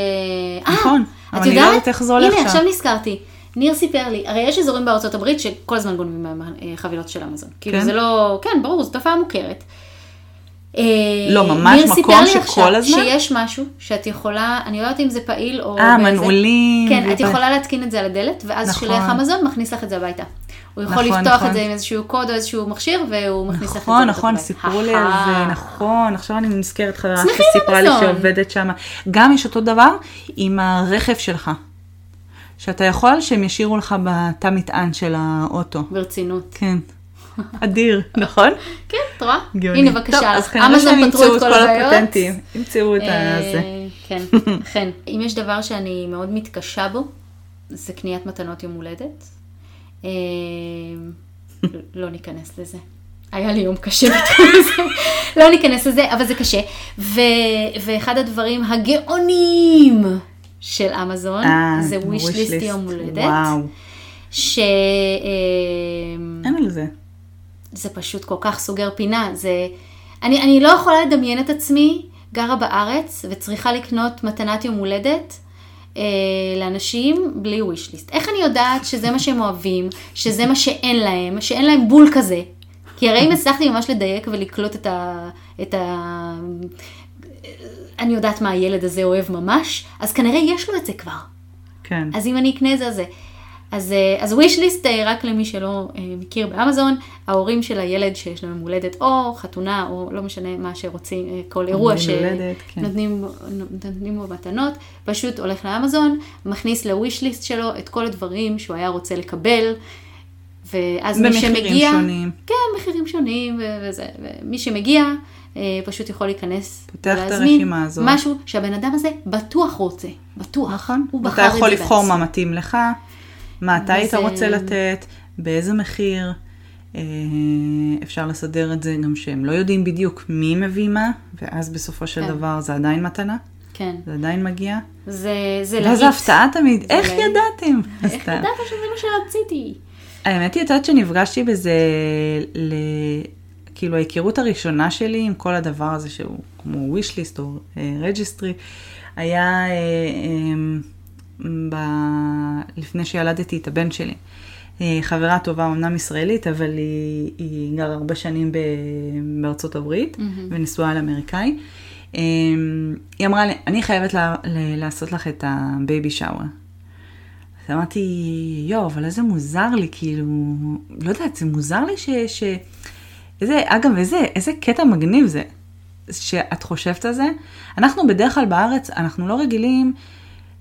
אה,
נכון, אבל אני לא
יודעת?
איך זה הולך
הנה,
שם.
עכשיו נזכרתי. ניר סיפר לי, הרי יש אזורים בארצות הברית שכל הזמן גונבים מהם אה, חבילות של אמזון. כאילו
כן?
זה לא, כן, ברור, זו תופעה מוכרת. אה,
לא, ממש מקום שכל הזמן?
שיש משהו שאת יכולה, אני לא יודעת אם זה פעיל או...
אה, מנעולים.
כן, את יכולה להתקין את זה על הדלת, ואז
נכון.
שליח אמזון מכניס לך את זה הביתה. הוא יכול
נכון,
לפתוח
נכון.
את זה עם איזשהו קוד או איזשהו מכשיר, והוא מכניס לך את זה
נכון, נכון. סיפרו לי על זה. נכון, עכשיו אני נזכרת חברה שסיפרה לי. שעובדת שם. גם יש אותו דבר עם הרכב שלך. שאתה יכול שהם ישאירו לך בתא מטען של האוטו.
ברצינות.
כן. אדיר, נכון?
כן, את רואה?
גאוני.
הנה
טוב,
בבקשה, אמזון פתרו את כל הבעיות.
ימצאו את
אה,
הזה.
כן, אכן. אם יש דבר שאני מאוד מתקשה בו, זה קניית מתנות יום הולדת. אה, לא ניכנס לזה. היה לי יום קשה בתחום הזה, לא ניכנס לזה, אבל זה קשה. ואחד הדברים הגאונים של אמזון,
אה,
זה wish list. יום הולדת.
וואו,
ש... אה,
אין על זה.
זה פשוט כל כך סוגר פינה. זה... אני, אני לא יכולה לדמיין את עצמי גרה בארץ וצריכה לקנות מתנת יום הולדת אה, לאנשים בלי list. איך אני יודעת שזה מה שהם אוהבים, שזה מה שאין להם, שאין להם בול כזה? כי הרי אם הצלחתי ממש לדייק ולקלוט את ה... את ה... אני יודעת מה הילד הזה אוהב ממש, אז כנראה יש לו את זה כבר.
כן.
אז אם אני אקנה את זה, אז. אז, אז wish list, אה, רק למי שלא אה, מכיר באמזון, ההורים של הילד שיש לו יום הולדת, או חתונה, או לא משנה מה שרוצים, אה, כל אירוע
כן.
שנותנים נותנים בו מתנות, פשוט הולך לאמזון, מכניס ל-wish list שלו את כל הדברים שהוא היה רוצה לקבל, ואז מי
במחירים
שמגיע...
שונים.
כן, מחירים שונים וזה, ומי שמגיע פשוט יכול להיכנס ולהזמין. משהו שהבן אדם הזה בטוח רוצה, בטוח.
נכון.
הוא בחר
אתה
את זה
יכול לבחור
בעצמו.
מה מתאים לך, מה אתה היית רוצה לתת, באיזה מחיר. אה, אפשר לסדר את זה גם שהם לא יודעים בדיוק מי מביא מה, ואז בסופו של
כן.
דבר זה עדיין מתנה,
כן,
זה עדיין מגיע.
זה, זה
ואז
להיט.
הפתעה תמיד, איך
להיט.
ידעתם?
איך. ידעת שזה מה שרציתי?
האמת היא, את יודעת שנפגשתי בזה, ל... כאילו ההיכרות הראשונה שלי עם כל הדבר הזה שהוא כמו wish list או registry, היה אה, אה, ב... לפני שילדתי את הבן שלי. אה, חברה טובה, אמנם ישראלית, אבל היא, היא גרה הרבה שנים ב... בארצות הברית, ונשואה לאמריקאי. אה, היא אמרה לי, אני חייבת לה... ל... לעשות לך את ה baby shower. אז אמרתי, יואו, אבל איזה מוזר לי, כאילו, לא יודעת, זה מוזר לי ש... ש... איזה, אגב, איזה, איזה קטע מגניב זה, שאת חושבת על זה. אנחנו בדרך כלל בארץ, אנחנו לא רגילים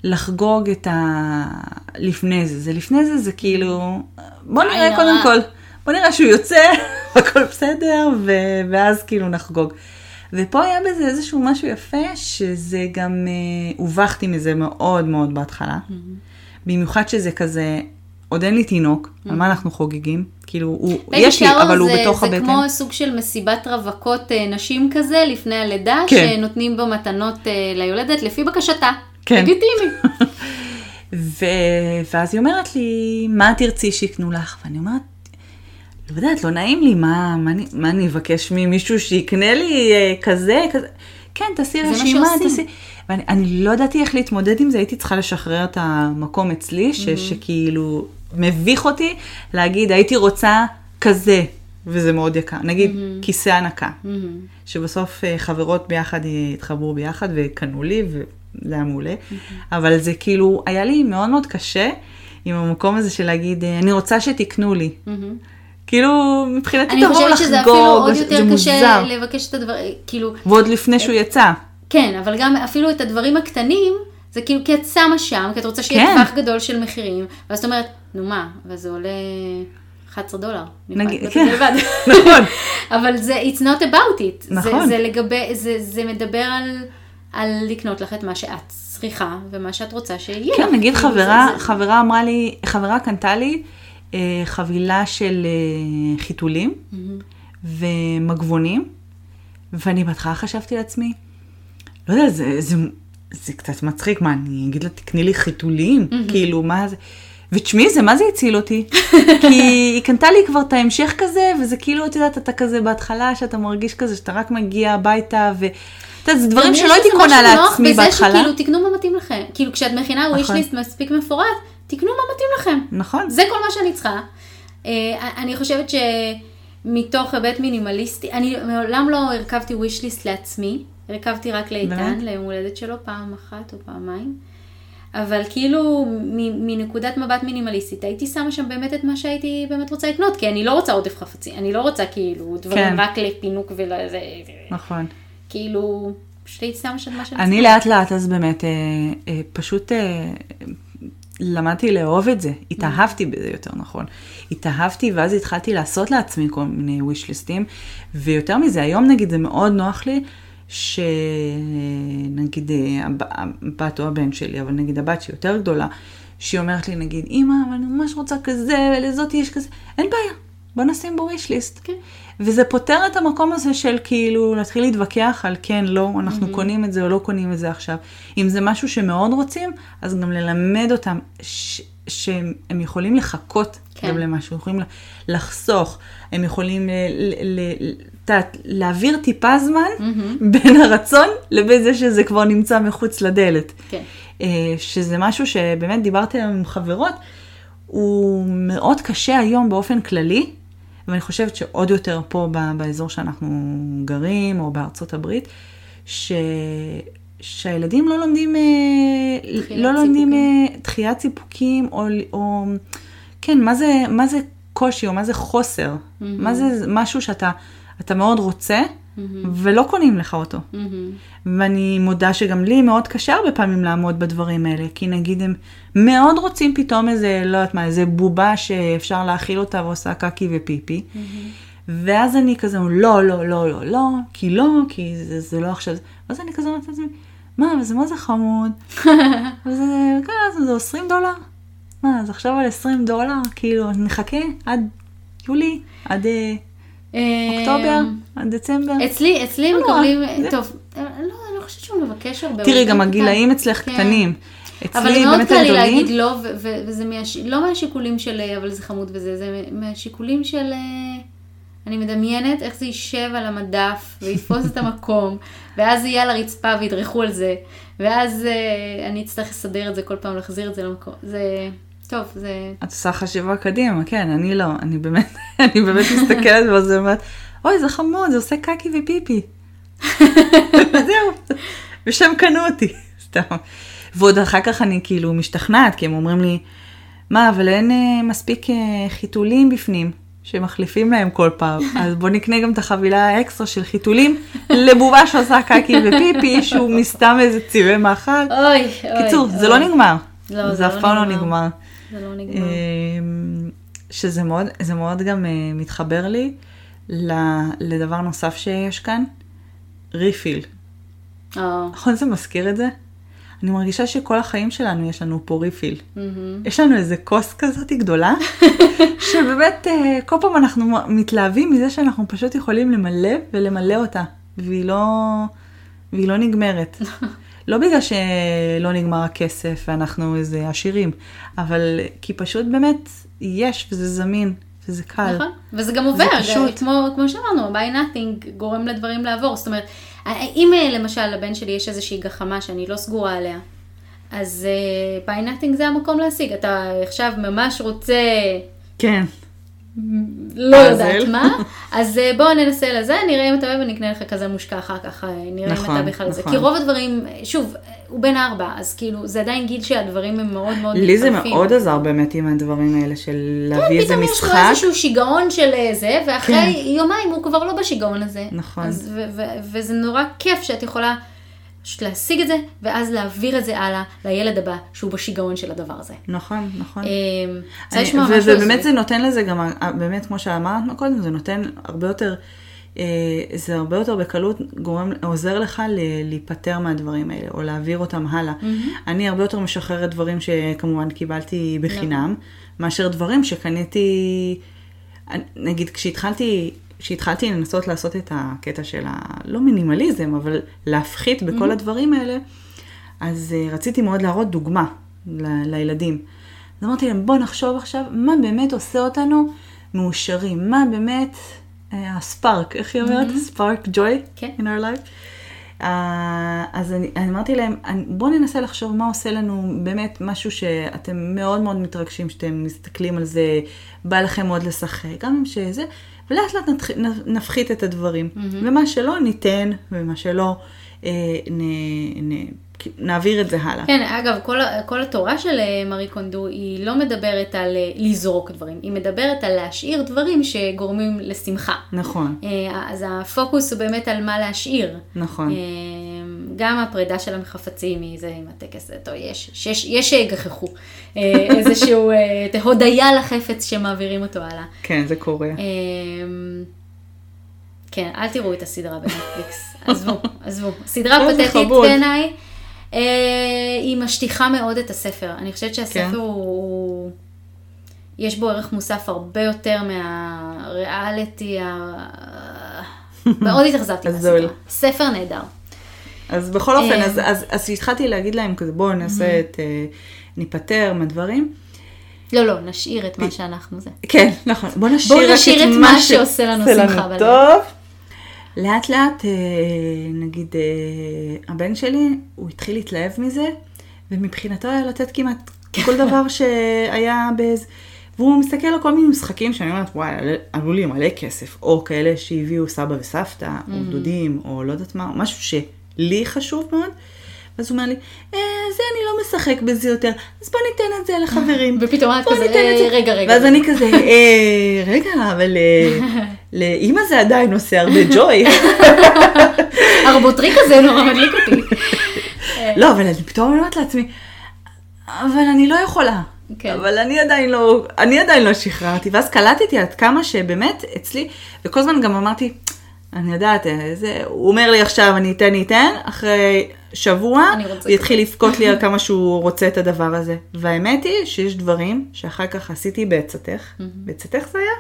לחגוג את ה... לפני זה. זה לפני זה, זה כאילו, בוא נראה
הרע.
קודם כל, בוא נראה שהוא יוצא, הכל בסדר, ו... ואז כאילו נחגוג. ופה היה בזה איזשהו משהו יפה, שזה גם, אה, הובכתי מזה מאוד מאוד בהתחלה. במיוחד שזה כזה, עוד אין לי תינוק, על מה אנחנו חוגגים? כאילו, הוא, יש לי, אבל הוא
זה-
בתוך הבטן.
זה כמו סוג של מסיבת רווקות אה, נשים כזה, לפני הלידה,
כן.
שנותנים בו מתנות אה, ליולדת לפי בקשתה.
כן.
לגיטימי.
ו... ואז היא אומרת לי, מה תרצי שיקנו לך? ואני אומרת, לא יודעת, לא נעים לי, מה, מה, אני, מה אני אבקש ממישהו שיקנה לי אה, כזה, כזה? כן, תעשי
זה מה
רשימה. תעשי... ואני אני לא ידעתי איך להתמודד עם זה, הייתי צריכה לשחרר את המקום אצלי, ש, שכאילו מביך אותי להגיד, הייתי רוצה כזה, וזה מאוד יקר. נגיד, כיסא הנקה, שבסוף אה, חברות ביחד אה, התחברו ביחד וקנו לי, וזה היה מעולה. אבל זה כאילו, היה לי מאוד מאוד קשה עם המקום הזה של להגיד, אה, אני רוצה שתקנו לי. כאילו, מבחינתי
אני
תבואו
חושבת שזה
לחגוג,
אפילו עוד
זה
יותר קשה
מוזר.
לבקש את הדבר, כאילו,
ועוד לפני שהוא יצא.
כן, אבל גם אפילו את הדברים הקטנים, זה כאילו כי את שמה שם, כי את רוצה שיהיה
כן.
טווח גדול של מחירים, ואז את אומרת, נו מה, אבל זה עולה 11 דולר.
נגיד, כן.
לבד.
נכון.
אבל זה, it's not about it.
נכון.
זה, זה לגבי, זה, זה מדבר על, על לקנות לך את מה שאת צריכה, ומה שאת רוצה שיהיה.
כן, נגיד
כאילו,
חברה,
זה- זה-
חברה אמרה לי, חברה קנתה לי, אה, חבילה של אה, חיתולים ומגבונים, ואני בהתחלה חשבתי לעצמי, לא יודע, זה, זה, זה קצת מצחיק, מה, אני אגיד לה, תקני לי חיתולים? כאילו, מה זה? ותשמעי, זה מה זה הציל אותי? כי היא קנתה לי כבר את ההמשך כזה, וזה כאילו, את יודעת, אתה כזה בהתחלה, שאתה מרגיש כזה, שאתה רק מגיע הביתה, ו... את יודעת, זה דברים שלא הייתי קונה לעצמי
בזה
בהתחלה.
שכאילו, תקנו מה מתאים לכם. כאילו, כשאת מכינה wish
נכון.
מספיק מפורט, תקנו מה מתאים לכם.
נכון.
זה כל מה שאני צריכה. אה, אני חושבת שמתוך היבט מינימליסטי, אני מעולם לא הרכבתי list לעצמי, הרכבתי רק לאיתן? ליום הולדת שלו, פעם אחת או פעמיים. אבל כאילו, מנקודת מבט מינימליסטית, הייתי שמה שם באמת את מה שהייתי באמת רוצה לקנות, כי אני לא רוצה עודף חפצים, אני לא רוצה כאילו דברים
כן.
רק לפינוק ולזה,
נכון.
כאילו, פשוט הייתי שמה שם מה שאני
אני לאט לאט אז באמת אה, אה, פשוט אה, למדתי לאהוב את זה, התאהבתי בזה יותר נכון. התאהבתי ואז התחלתי לעשות לעצמי כל מיני wish ליסטים, ויותר מזה, היום נגיד זה מאוד נוח לי, שנגיד הב- הבת או הבן שלי, אבל נגיד הבת שהיא יותר גדולה, שהיא אומרת לי נגיד, אמא, אבל אני ממש רוצה כזה, ולזאת יש כזה, אין בעיה, בוא נשים בו list.
כן.
וזה פותר את המקום הזה של כאילו להתחיל להתווכח על כן, לא, אנחנו קונים את זה או לא קונים את זה עכשיו. אם זה משהו שמאוד רוצים, אז גם ללמד אותם ש- שהם הם יכולים לחכות
כן.
גם למשהו, יכולים לחסוך, הם יכולים ל- ל- ל- יודעת, להעביר טיפה זמן בין הרצון לבין זה שזה כבר נמצא מחוץ לדלת.
כן.
אה, שזה משהו שבאמת דיברתי עליו עם חברות, הוא מאוד קשה היום באופן כללי, ואני חושבת שעוד יותר פה באזור שאנחנו גרים, או בארצות הברית, ש... שהילדים לא לומדים, אה,
דחיית
לא לומדים
סיפוקים.
אה, דחיית סיפוקים, או, או כן, מה זה, מה זה קושי, או מה זה חוסר, מה זה משהו שאתה אתה מאוד רוצה, ולא קונים לך אותו.
מהמם.
ואני מודה שגם לי מאוד קשה הרבה פעמים לעמוד בדברים האלה, כי נגיד הם מאוד רוצים פתאום איזה, לא יודעת מה, איזה בובה שאפשר להאכיל אותה ועושה קקי ופיפי. ואז אני כזה, לא, לא, לא, לא, לא, כי לא, כי זה, זה לא עכשיו, ואז אני כזה אומרת לעצמי, מה, אבל זה מה זה חמוד? וזה, כן, זה 20 דולר? מה, אז עכשיו על 20 דולר? כאילו, נחכה עד יולי, עד אה, אוקטובר, עד דצמבר.
אצלי, אצלי הם
לא נורא,
מקבלים,
זה-
טוב, אה, לא, אני לא חושבת שהוא מבקש הרבה.
תראי, גם. הגילאים אצלך
כן.
קטנים.
אבל
אצלי
זה מאוד
באמת
קל לי להגיד
הגדולים,
לא, וזה. לא מהשיקולים של אה, אבל זה חמוד וזה, זה מהשיקולים של... אה, אני מדמיינת איך זה יישב על המדף ויתפוס את המקום, ואז זה יהיה על הרצפה וידרכו על זה, ואז אה, אני אצטרך לסדר את זה כל פעם, להחזיר את זה למקום. זה... טוב, זה...
את עושה חשיבה קדימה, כן, אני לא, אני באמת, אני באמת מסתכלת וזה אומרת, אוי, זה חמוד, זה עושה קקי ופיפי. וזהו, ושם קנו אותי, סתם. ועוד אחר כך אני כאילו משתכנעת, כי הם אומרים לי, מה, אבל אין אה, מספיק אה, חיתולים בפנים, שמחליפים להם כל פעם, אז בוא נקנה גם את החבילה האקסטרה של חיתולים לבובה שעושה קקי ופיפי, שהוא מסתם איזה צירי מאכל.
אוי, אוי.
קיצור, זה
אוי.
לא נגמר.
לא,
זה אף פעם לא נגמר.
זה לא נגמר.
אמ, שזה מאוד, זה מאוד גם אה, מתחבר לי לדבר נוסף שיש כאן, ריפיל.
אה,
נכון זה מזכיר את זה? אני מרגישה שכל החיים שלנו יש לנו פה ריפיל.
מהמם.
יש לנו איזה כוס כזאת גדולה, שבאמת אה, כל פעם אנחנו מתלהבים מזה שאנחנו פשוט יכולים למלא ולמלא אותה, והיא לא, והיא לא נגמרת. לא בגלל שלא נגמר הכסף ואנחנו איזה עשירים, אבל כי פשוט באמת יש וזה זמין וזה קל.
נכון, וזה גם עובר,
פשוט.
כמו, כמו שאמרנו, by nothing גורם לדברים לעבור, זאת אומרת, אם אה, למשל לבן שלי יש איזושהי גחמה שאני לא סגורה עליה, אז uh, by nothing זה המקום להשיג, אתה עכשיו ממש רוצה,
כן.
לא. יודעת מה, אז uh, בואו ננסה לזה, נראה אם אתה אוהב ונקנה לך כזה מושקע אחר כך, אה, נראה
נכון,
אם אתה בכלל זה,
נכון.
כי רוב הדברים, שוב, הוא בן ארבע, אז כאילו, זה עדיין גיל שהדברים הם מאוד מאוד
לי זה
מתחלפים.
מאוד עזר באמת עם הדברים האלה של להביא איזה
פתאום יש לו
משחק.
איזשהו שיגעון של אה, זה, ואחרי
כן.
יומיים הוא כבר לא בשיגעון הזה.
נכון.
אז, ו- ו- וזה נורא כיף שאת יכולה פשוט להשיג את זה, ואז להעביר את זה הלאה לילד הבא, שהוא בשיגעון של הדבר הזה.
נכון, נכון.
רוצה
אני- ובאמת
הזוי.
זה נותן לזה גם, באמת כמו שאמרת קודם, זה נותן הרבה יותר אה, זה הרבה יותר בקלות גורם, עוזר לך ל- להיפטר מהדברים האלה, או להעביר אותם הלאה. אני הרבה יותר משחררת דברים שכמובן קיבלתי בחינם, מאשר דברים שקניתי, נגיד כשהתחלתי, כשהתחלתי לנסות לעשות את הקטע של הלא מינימליזם, אבל להפחית בכל הדברים האלה, אז אה, רציתי מאוד להראות דוגמה ל- לילדים. אז אמרתי להם, בואו נחשוב עכשיו מה באמת עושה אותנו מאושרים, מה באמת אה, הספארק, איך היא אומרת? ספארק ג'וי
כן.
in our life. אה, אז אני, אני אמרתי להם, בואו ננסה לחשוב מה עושה לנו באמת משהו שאתם מאוד מאוד מתרגשים, שאתם מסתכלים על זה, בא לכם מאוד לשחק, גם שזה, ולאט לאט נתח, נפחית את הדברים. ומה שלא ניתן, ומה שלא אה, נ, נ, נעביר את זה הלאה.
כן, אגב, כל, כל התורה של אה, מארי קונדו היא לא מדברת על אה, לזרוק דברים, היא מדברת על להשאיר דברים שגורמים לשמחה.
נכון,
אה, אז הפוקוס הוא באמת על מה להשאיר.
נכון.
גם הפרידה של המחפצים מזה עם הטקס, טוב, יש, שיש, יש שיגחכו. איזשהו הודיה לחפץ שמעבירים אותו הלאה.
כן, זה קורה.
כן, אל תראו את הסדרה בנטפליקס, עזבו, עזבו. סדרה
זה
פתטית. בעיניי, היא משטיחה מאוד את הספר. אני חושבת שהספר
כן.
הוא... יש בו ערך מוסף הרבה יותר מהריאליטי ה... מאוד התאכזבתי. מהסדרה. ספר נהדר.
אז בכל אופן,
אה.
אז, אז, אז התחלתי להגיד להם כזה, בואו נעשה את, אה, ניפטר מהדברים.
לא, לא, נשאיר את מה שאנחנו זה.
כן, נכון. בואו נשאיר,
בואו
רק
נשאיר את מה שעושה לנו שמחה בלב.
טוב. לאט לאט, אה, נגיד, אה, הבן שלי, הוא התחיל להתלהב מזה, ומבחינתו היה לתת כמעט כל דבר שהיה באיזה... והוא מסתכל על כל מיני משחקים שאני אומרת, וואי, עלו לי מלא כסף, או כאלה שהביאו סבא וסבתא, או דודים, או לא יודעת מה, או משהו שלי חשוב מאוד. ואז הוא אומר לי, אה, זה אני לא משחק בזה יותר, אז בוא ניתן את זה לחברים.
ופתאום את כזה,
ניתן את זה."
"אה, רגע, רגע,
ואז. אני כזה, אה, רגע, אבל אה, לאימא זה עדיין עושה הרבה ג'וי.
הרבוטריק הזה נורא מדליק אותי.
לא, אבל אני פתאום אומרת לעצמי, אבל אני לא יכולה.
כן.
אבל אני עדיין לא, אני עדיין לא שחררתי. ואז קלטתי עד כמה שבאמת אצלי, וכל הזמן גם אמרתי, אני יודעת, אה, זה, הוא אומר לי עכשיו, אני אתן, אני אתן, אחרי שבוע, הוא יתחיל לבכות לי על כמה שהוא רוצה את הדבר הזה. והאמת היא שיש דברים שאחר כך עשיתי בעצתך, בעצתך זה היה?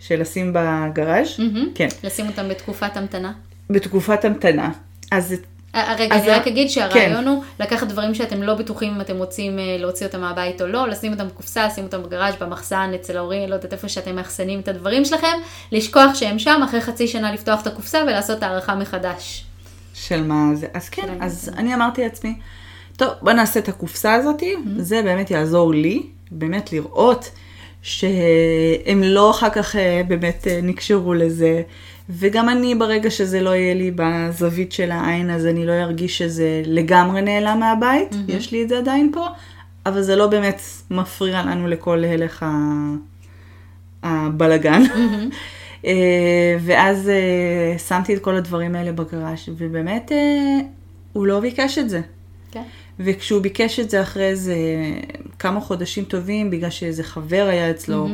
של לשים בגראז'. כן,
לשים אותם בתקופת המתנה.
בתקופת המתנה. אז זה-
אה, רגע, אני רק אגיד
כן.
שהרעיון הוא לקחת דברים שאתם לא בטוחים אם אתם רוצים אה, להוציא אותם מהבית או לא, לשים אותם בקופסה, לשים אותם בגראז', במחסן, אצל ההורים, לא יודעת איפה שאתם מאחסנים את הדברים שלכם, לשכוח שהם שם, אחרי חצי שנה לפתוח את הקופסה ולעשות הערכה מחדש.
של מה זה. אז כן,
של
אז אני אמרתי לעצמי, טוב, בוא נעשה את הקופסה הזאתי, זה באמת יעזור לי, באמת לראות שהם לא אחר כך אה, באמת אה, נקשרו לזה. וגם אני, ברגע שזה לא יהיה לי בזווית של העין, אז אני לא ארגיש שזה לגמרי נעלם מהבית, יש לי את זה עדיין פה, אבל זה לא באמת מפריע לנו לכל הלך ה- הבלגן. אה, ואז אה, שמתי את כל הדברים האלה בגראז' ובאמת אה, הוא לא ביקש את זה.
כן.
וכשהוא ביקש את זה אחרי איזה כמה חודשים טובים, בגלל שאיזה חבר היה אצלו,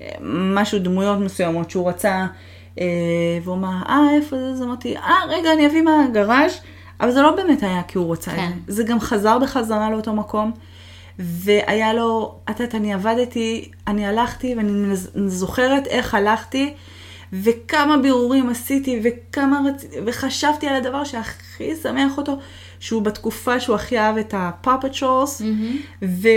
אה, משהו, דמויות מסוימות שהוא רצה, אה, והוא אמר, אה, איפה זה? אז אמרתי, אה, רגע, אני אביא מהגראז', אבל זה לא באמת היה כי הוא רוצה את
כן.
זה. זה גם חזר בחזרה לאותו מקום, והיה לו, את יודעת, אני עבדתי, אני הלכתי, ואני זוכרת איך הלכתי, וכמה בירורים עשיתי, וכמה רציתי, וחשבתי על הדבר שהכי שמח אותו, שהוא בתקופה שהוא הכי אהב את הפאפט שורס, ו...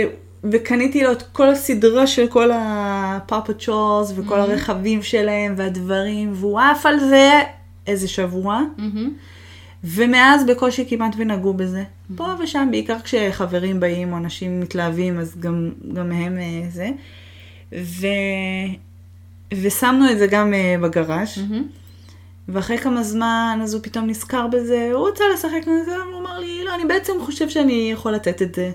וקניתי לו את כל הסדרה של כל הפאפט שורס, וכל הרכבים שלהם, והדברים, והוא עף על זה איזה שבוע.
מהמם.
ומאז בקושי כמעט ונגעו בזה. פה ושם, בעיקר כשחברים באים או אנשים מתלהבים, אז גם, גם הם אה, זה. ו... ושמנו את זה גם אה,
מהמם.
ואחרי כמה זמן, אז הוא פתאום נזכר בזה, הוא רצה לשחק עם זה, הוא אמר לי, לא, אני בעצם חושב שאני יכול לתת את זה.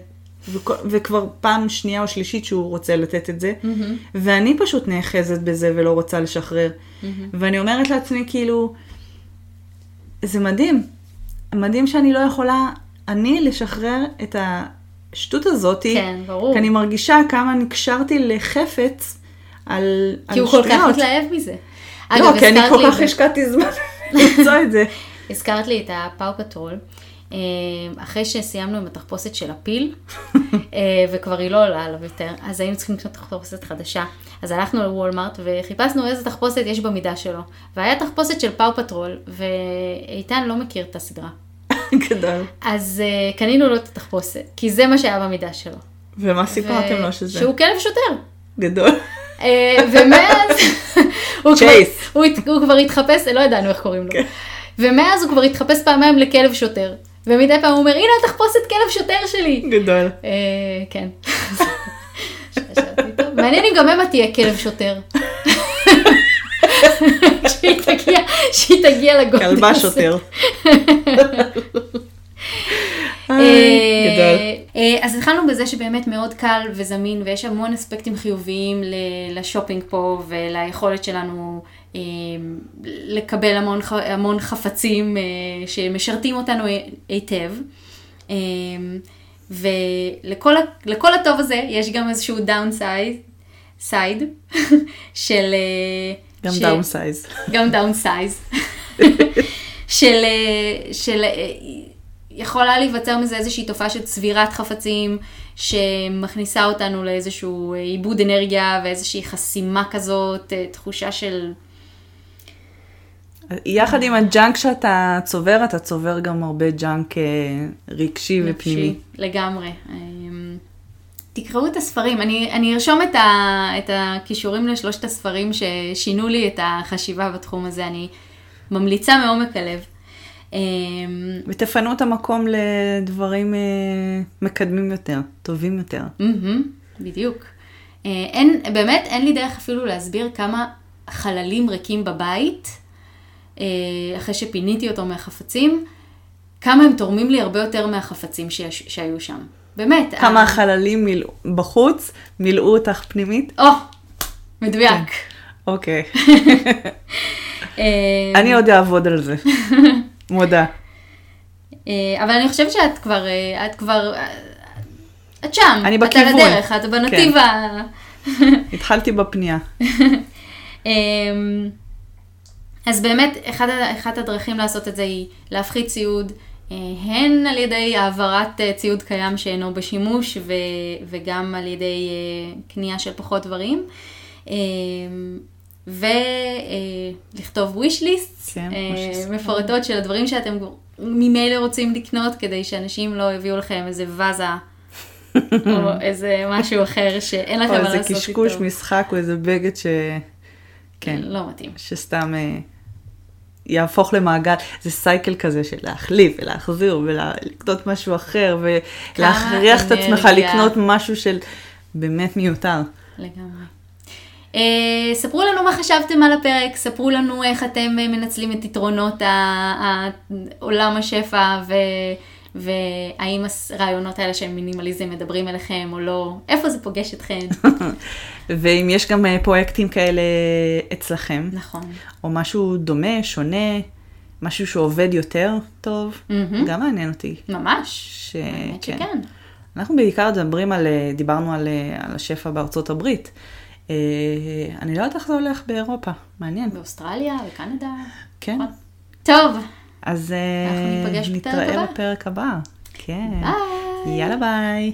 וכ... וכבר פעם שנייה או שלישית שהוא רוצה לתת את זה,
מהמם.
ואני פשוט נאחזת בזה ולא רוצה לשחרר.
מהמם.
ואני אומרת לעצמי, כאילו, זה מדהים. מדהים שאני לא יכולה, אני, לשחרר את השטות הזאתי.
כן, ברור.
כי אני מרגישה כמה נקשרתי לחפץ על,
כי הוא כל כך. מתלהב מזה.
לא, כי אני כל כך השקעתי זמן למצוא את זה.
הזכרת לי את ה Paw Patrol. אה, אחרי שסיימנו עם התחפושת של הפיל, אה, וכבר היא לא עולה עליו יותר, אז היינו צריכים לקנות תחפושת חדשה. אז הלכנו לוולמארט וחיפשנו איזה תחפושת יש במידה שלו. והיה תחפושת של Paw Patrol, ואיתן לא מכיר את הסדרה.
גדול.
אז אה, קנינו לו את התחפושת, כי זה מה שהיה במידה שלו.
ומה סיפרתם
ו-
לו שזה?
שהוא כלב שוטר.
גדול.
אה, ומאז, הוא, כבר. הוא, הוא כבר התחפש, לא ידענו איך קוראים לו.
כן.
ומאז הוא כבר התחפש פעמיים לכלב שוטר. ומדי פעם הוא אומר, הנה התחפושת כלב שוטר שלי.
גדול.
אה, כן. מעניין אם גם אמה תהיה כלב שוטר. שהיא תגיע, לגודל
כלבה
הזה.
שוטר.
אה,
גדול.
אה, אז התחלנו בזה שבאמת מאוד קל וזמין ויש המון אספקטים חיוביים לשופינג פה וליכולת שלנו אה, לקבל המון, המון חפצים שמשרתים אותנו היטב. ולכל הטוב הזה יש גם איזשהו downside, side, של...
גם
ש-
downsides.
גם downsides, של, של, יכולה להיווצר מזה איזושהי תופעה של צבירת חפצים, שמכניסה אותנו לאיזשהו אה, איבוד אנרגיה ואיזושהי חסימה כזאת, אה, תחושה של...
יחד עם ה junk שאתה צובר, אתה צובר גם הרבה junk אה, רגשי ופנימי.
לגמרי. אמ, תקראו את הספרים, אני, אני ארשום את, ה, את הקישורים לשלושת הספרים ששינו לי את החשיבה בתחום הזה, אני ממליצה מעומק הלב. אמ,
ותפנו את המקום לדברים אה, מקדמים יותר, טובים יותר.
בדיוק. אה, אין, באמת אין לי דרך אפילו להסביר כמה חללים ריקים בבית, אה, אחרי שפיניתי אותו מהחפצים, כמה הם תורמים לי הרבה יותר מהחפצים שיש, שהיו שם. באמת.
כמה
ה-
החללים מילאו בחוץ, מילאו אותך פנימית?
או, מדויק.
אוקיי.
אה,
אני עוד אעבוד על זה. מודה.
אה, אבל אני חושבת שאת כבר, אה, את כבר, אה, את שם.
אני
את
בכיוון.
על הדרך, את בנתיב
כן.
ה...
התחלתי בפנייה.
אמ, אז באמת, אחד, אחת הדרכים לעשות את זה היא להפחית ציוד, הן על ידי העברת ציוד קיים שאינו בשימוש, ו, וגם על ידי קנייה של פחות דברים. ולכתוב wish lists
כן,
אה. מפורטות של הדברים שאתם ממילא רוצים לקנות, כדי שאנשים לא יביאו לכם איזה ואזה או איזה משהו אחר שאין לכם
או
מה
איזה
לעשות איתו.
קשקוש משחק או איזה בגד ש... כן,
לא מתאים.
שסתם אה, יהפוך למעגל, זה סייקל כזה של להחליף ולהחזיר ולקנות משהו אחר ולהכריח את עצמך. לקנות משהו של באמת מיותר.
לגמרי. Uh, ספרו לנו מה חשבתם על הפרק, ספרו לנו איך אתם אה, מנצלים את יתרונות עולם השפע ו... והאם הרעיונות האלה של מינימליזם מדברים אליכם או לא, איפה זה פוגש אתכם.
ואם יש גם אה, פרויקטים כאלה אצלכם,
נכון.
או משהו דומה, שונה, משהו שעובד יותר טוב,
מהמם.
גם מעניין אותי.
ממש.
ש...
האמת
כן.
שכן.
אנחנו בעיקר מדברים על, אה, דיברנו על, אה, על השפע בארצות הברית. אה, אני לא יודעת איך זה הולך באירופה, מעניין.
באוסטרליה, בקנדה.
כן.
נכון. טוב,
אז אה, נתראה. בפרק הבא. כן.
ביי.
יאללה ביי.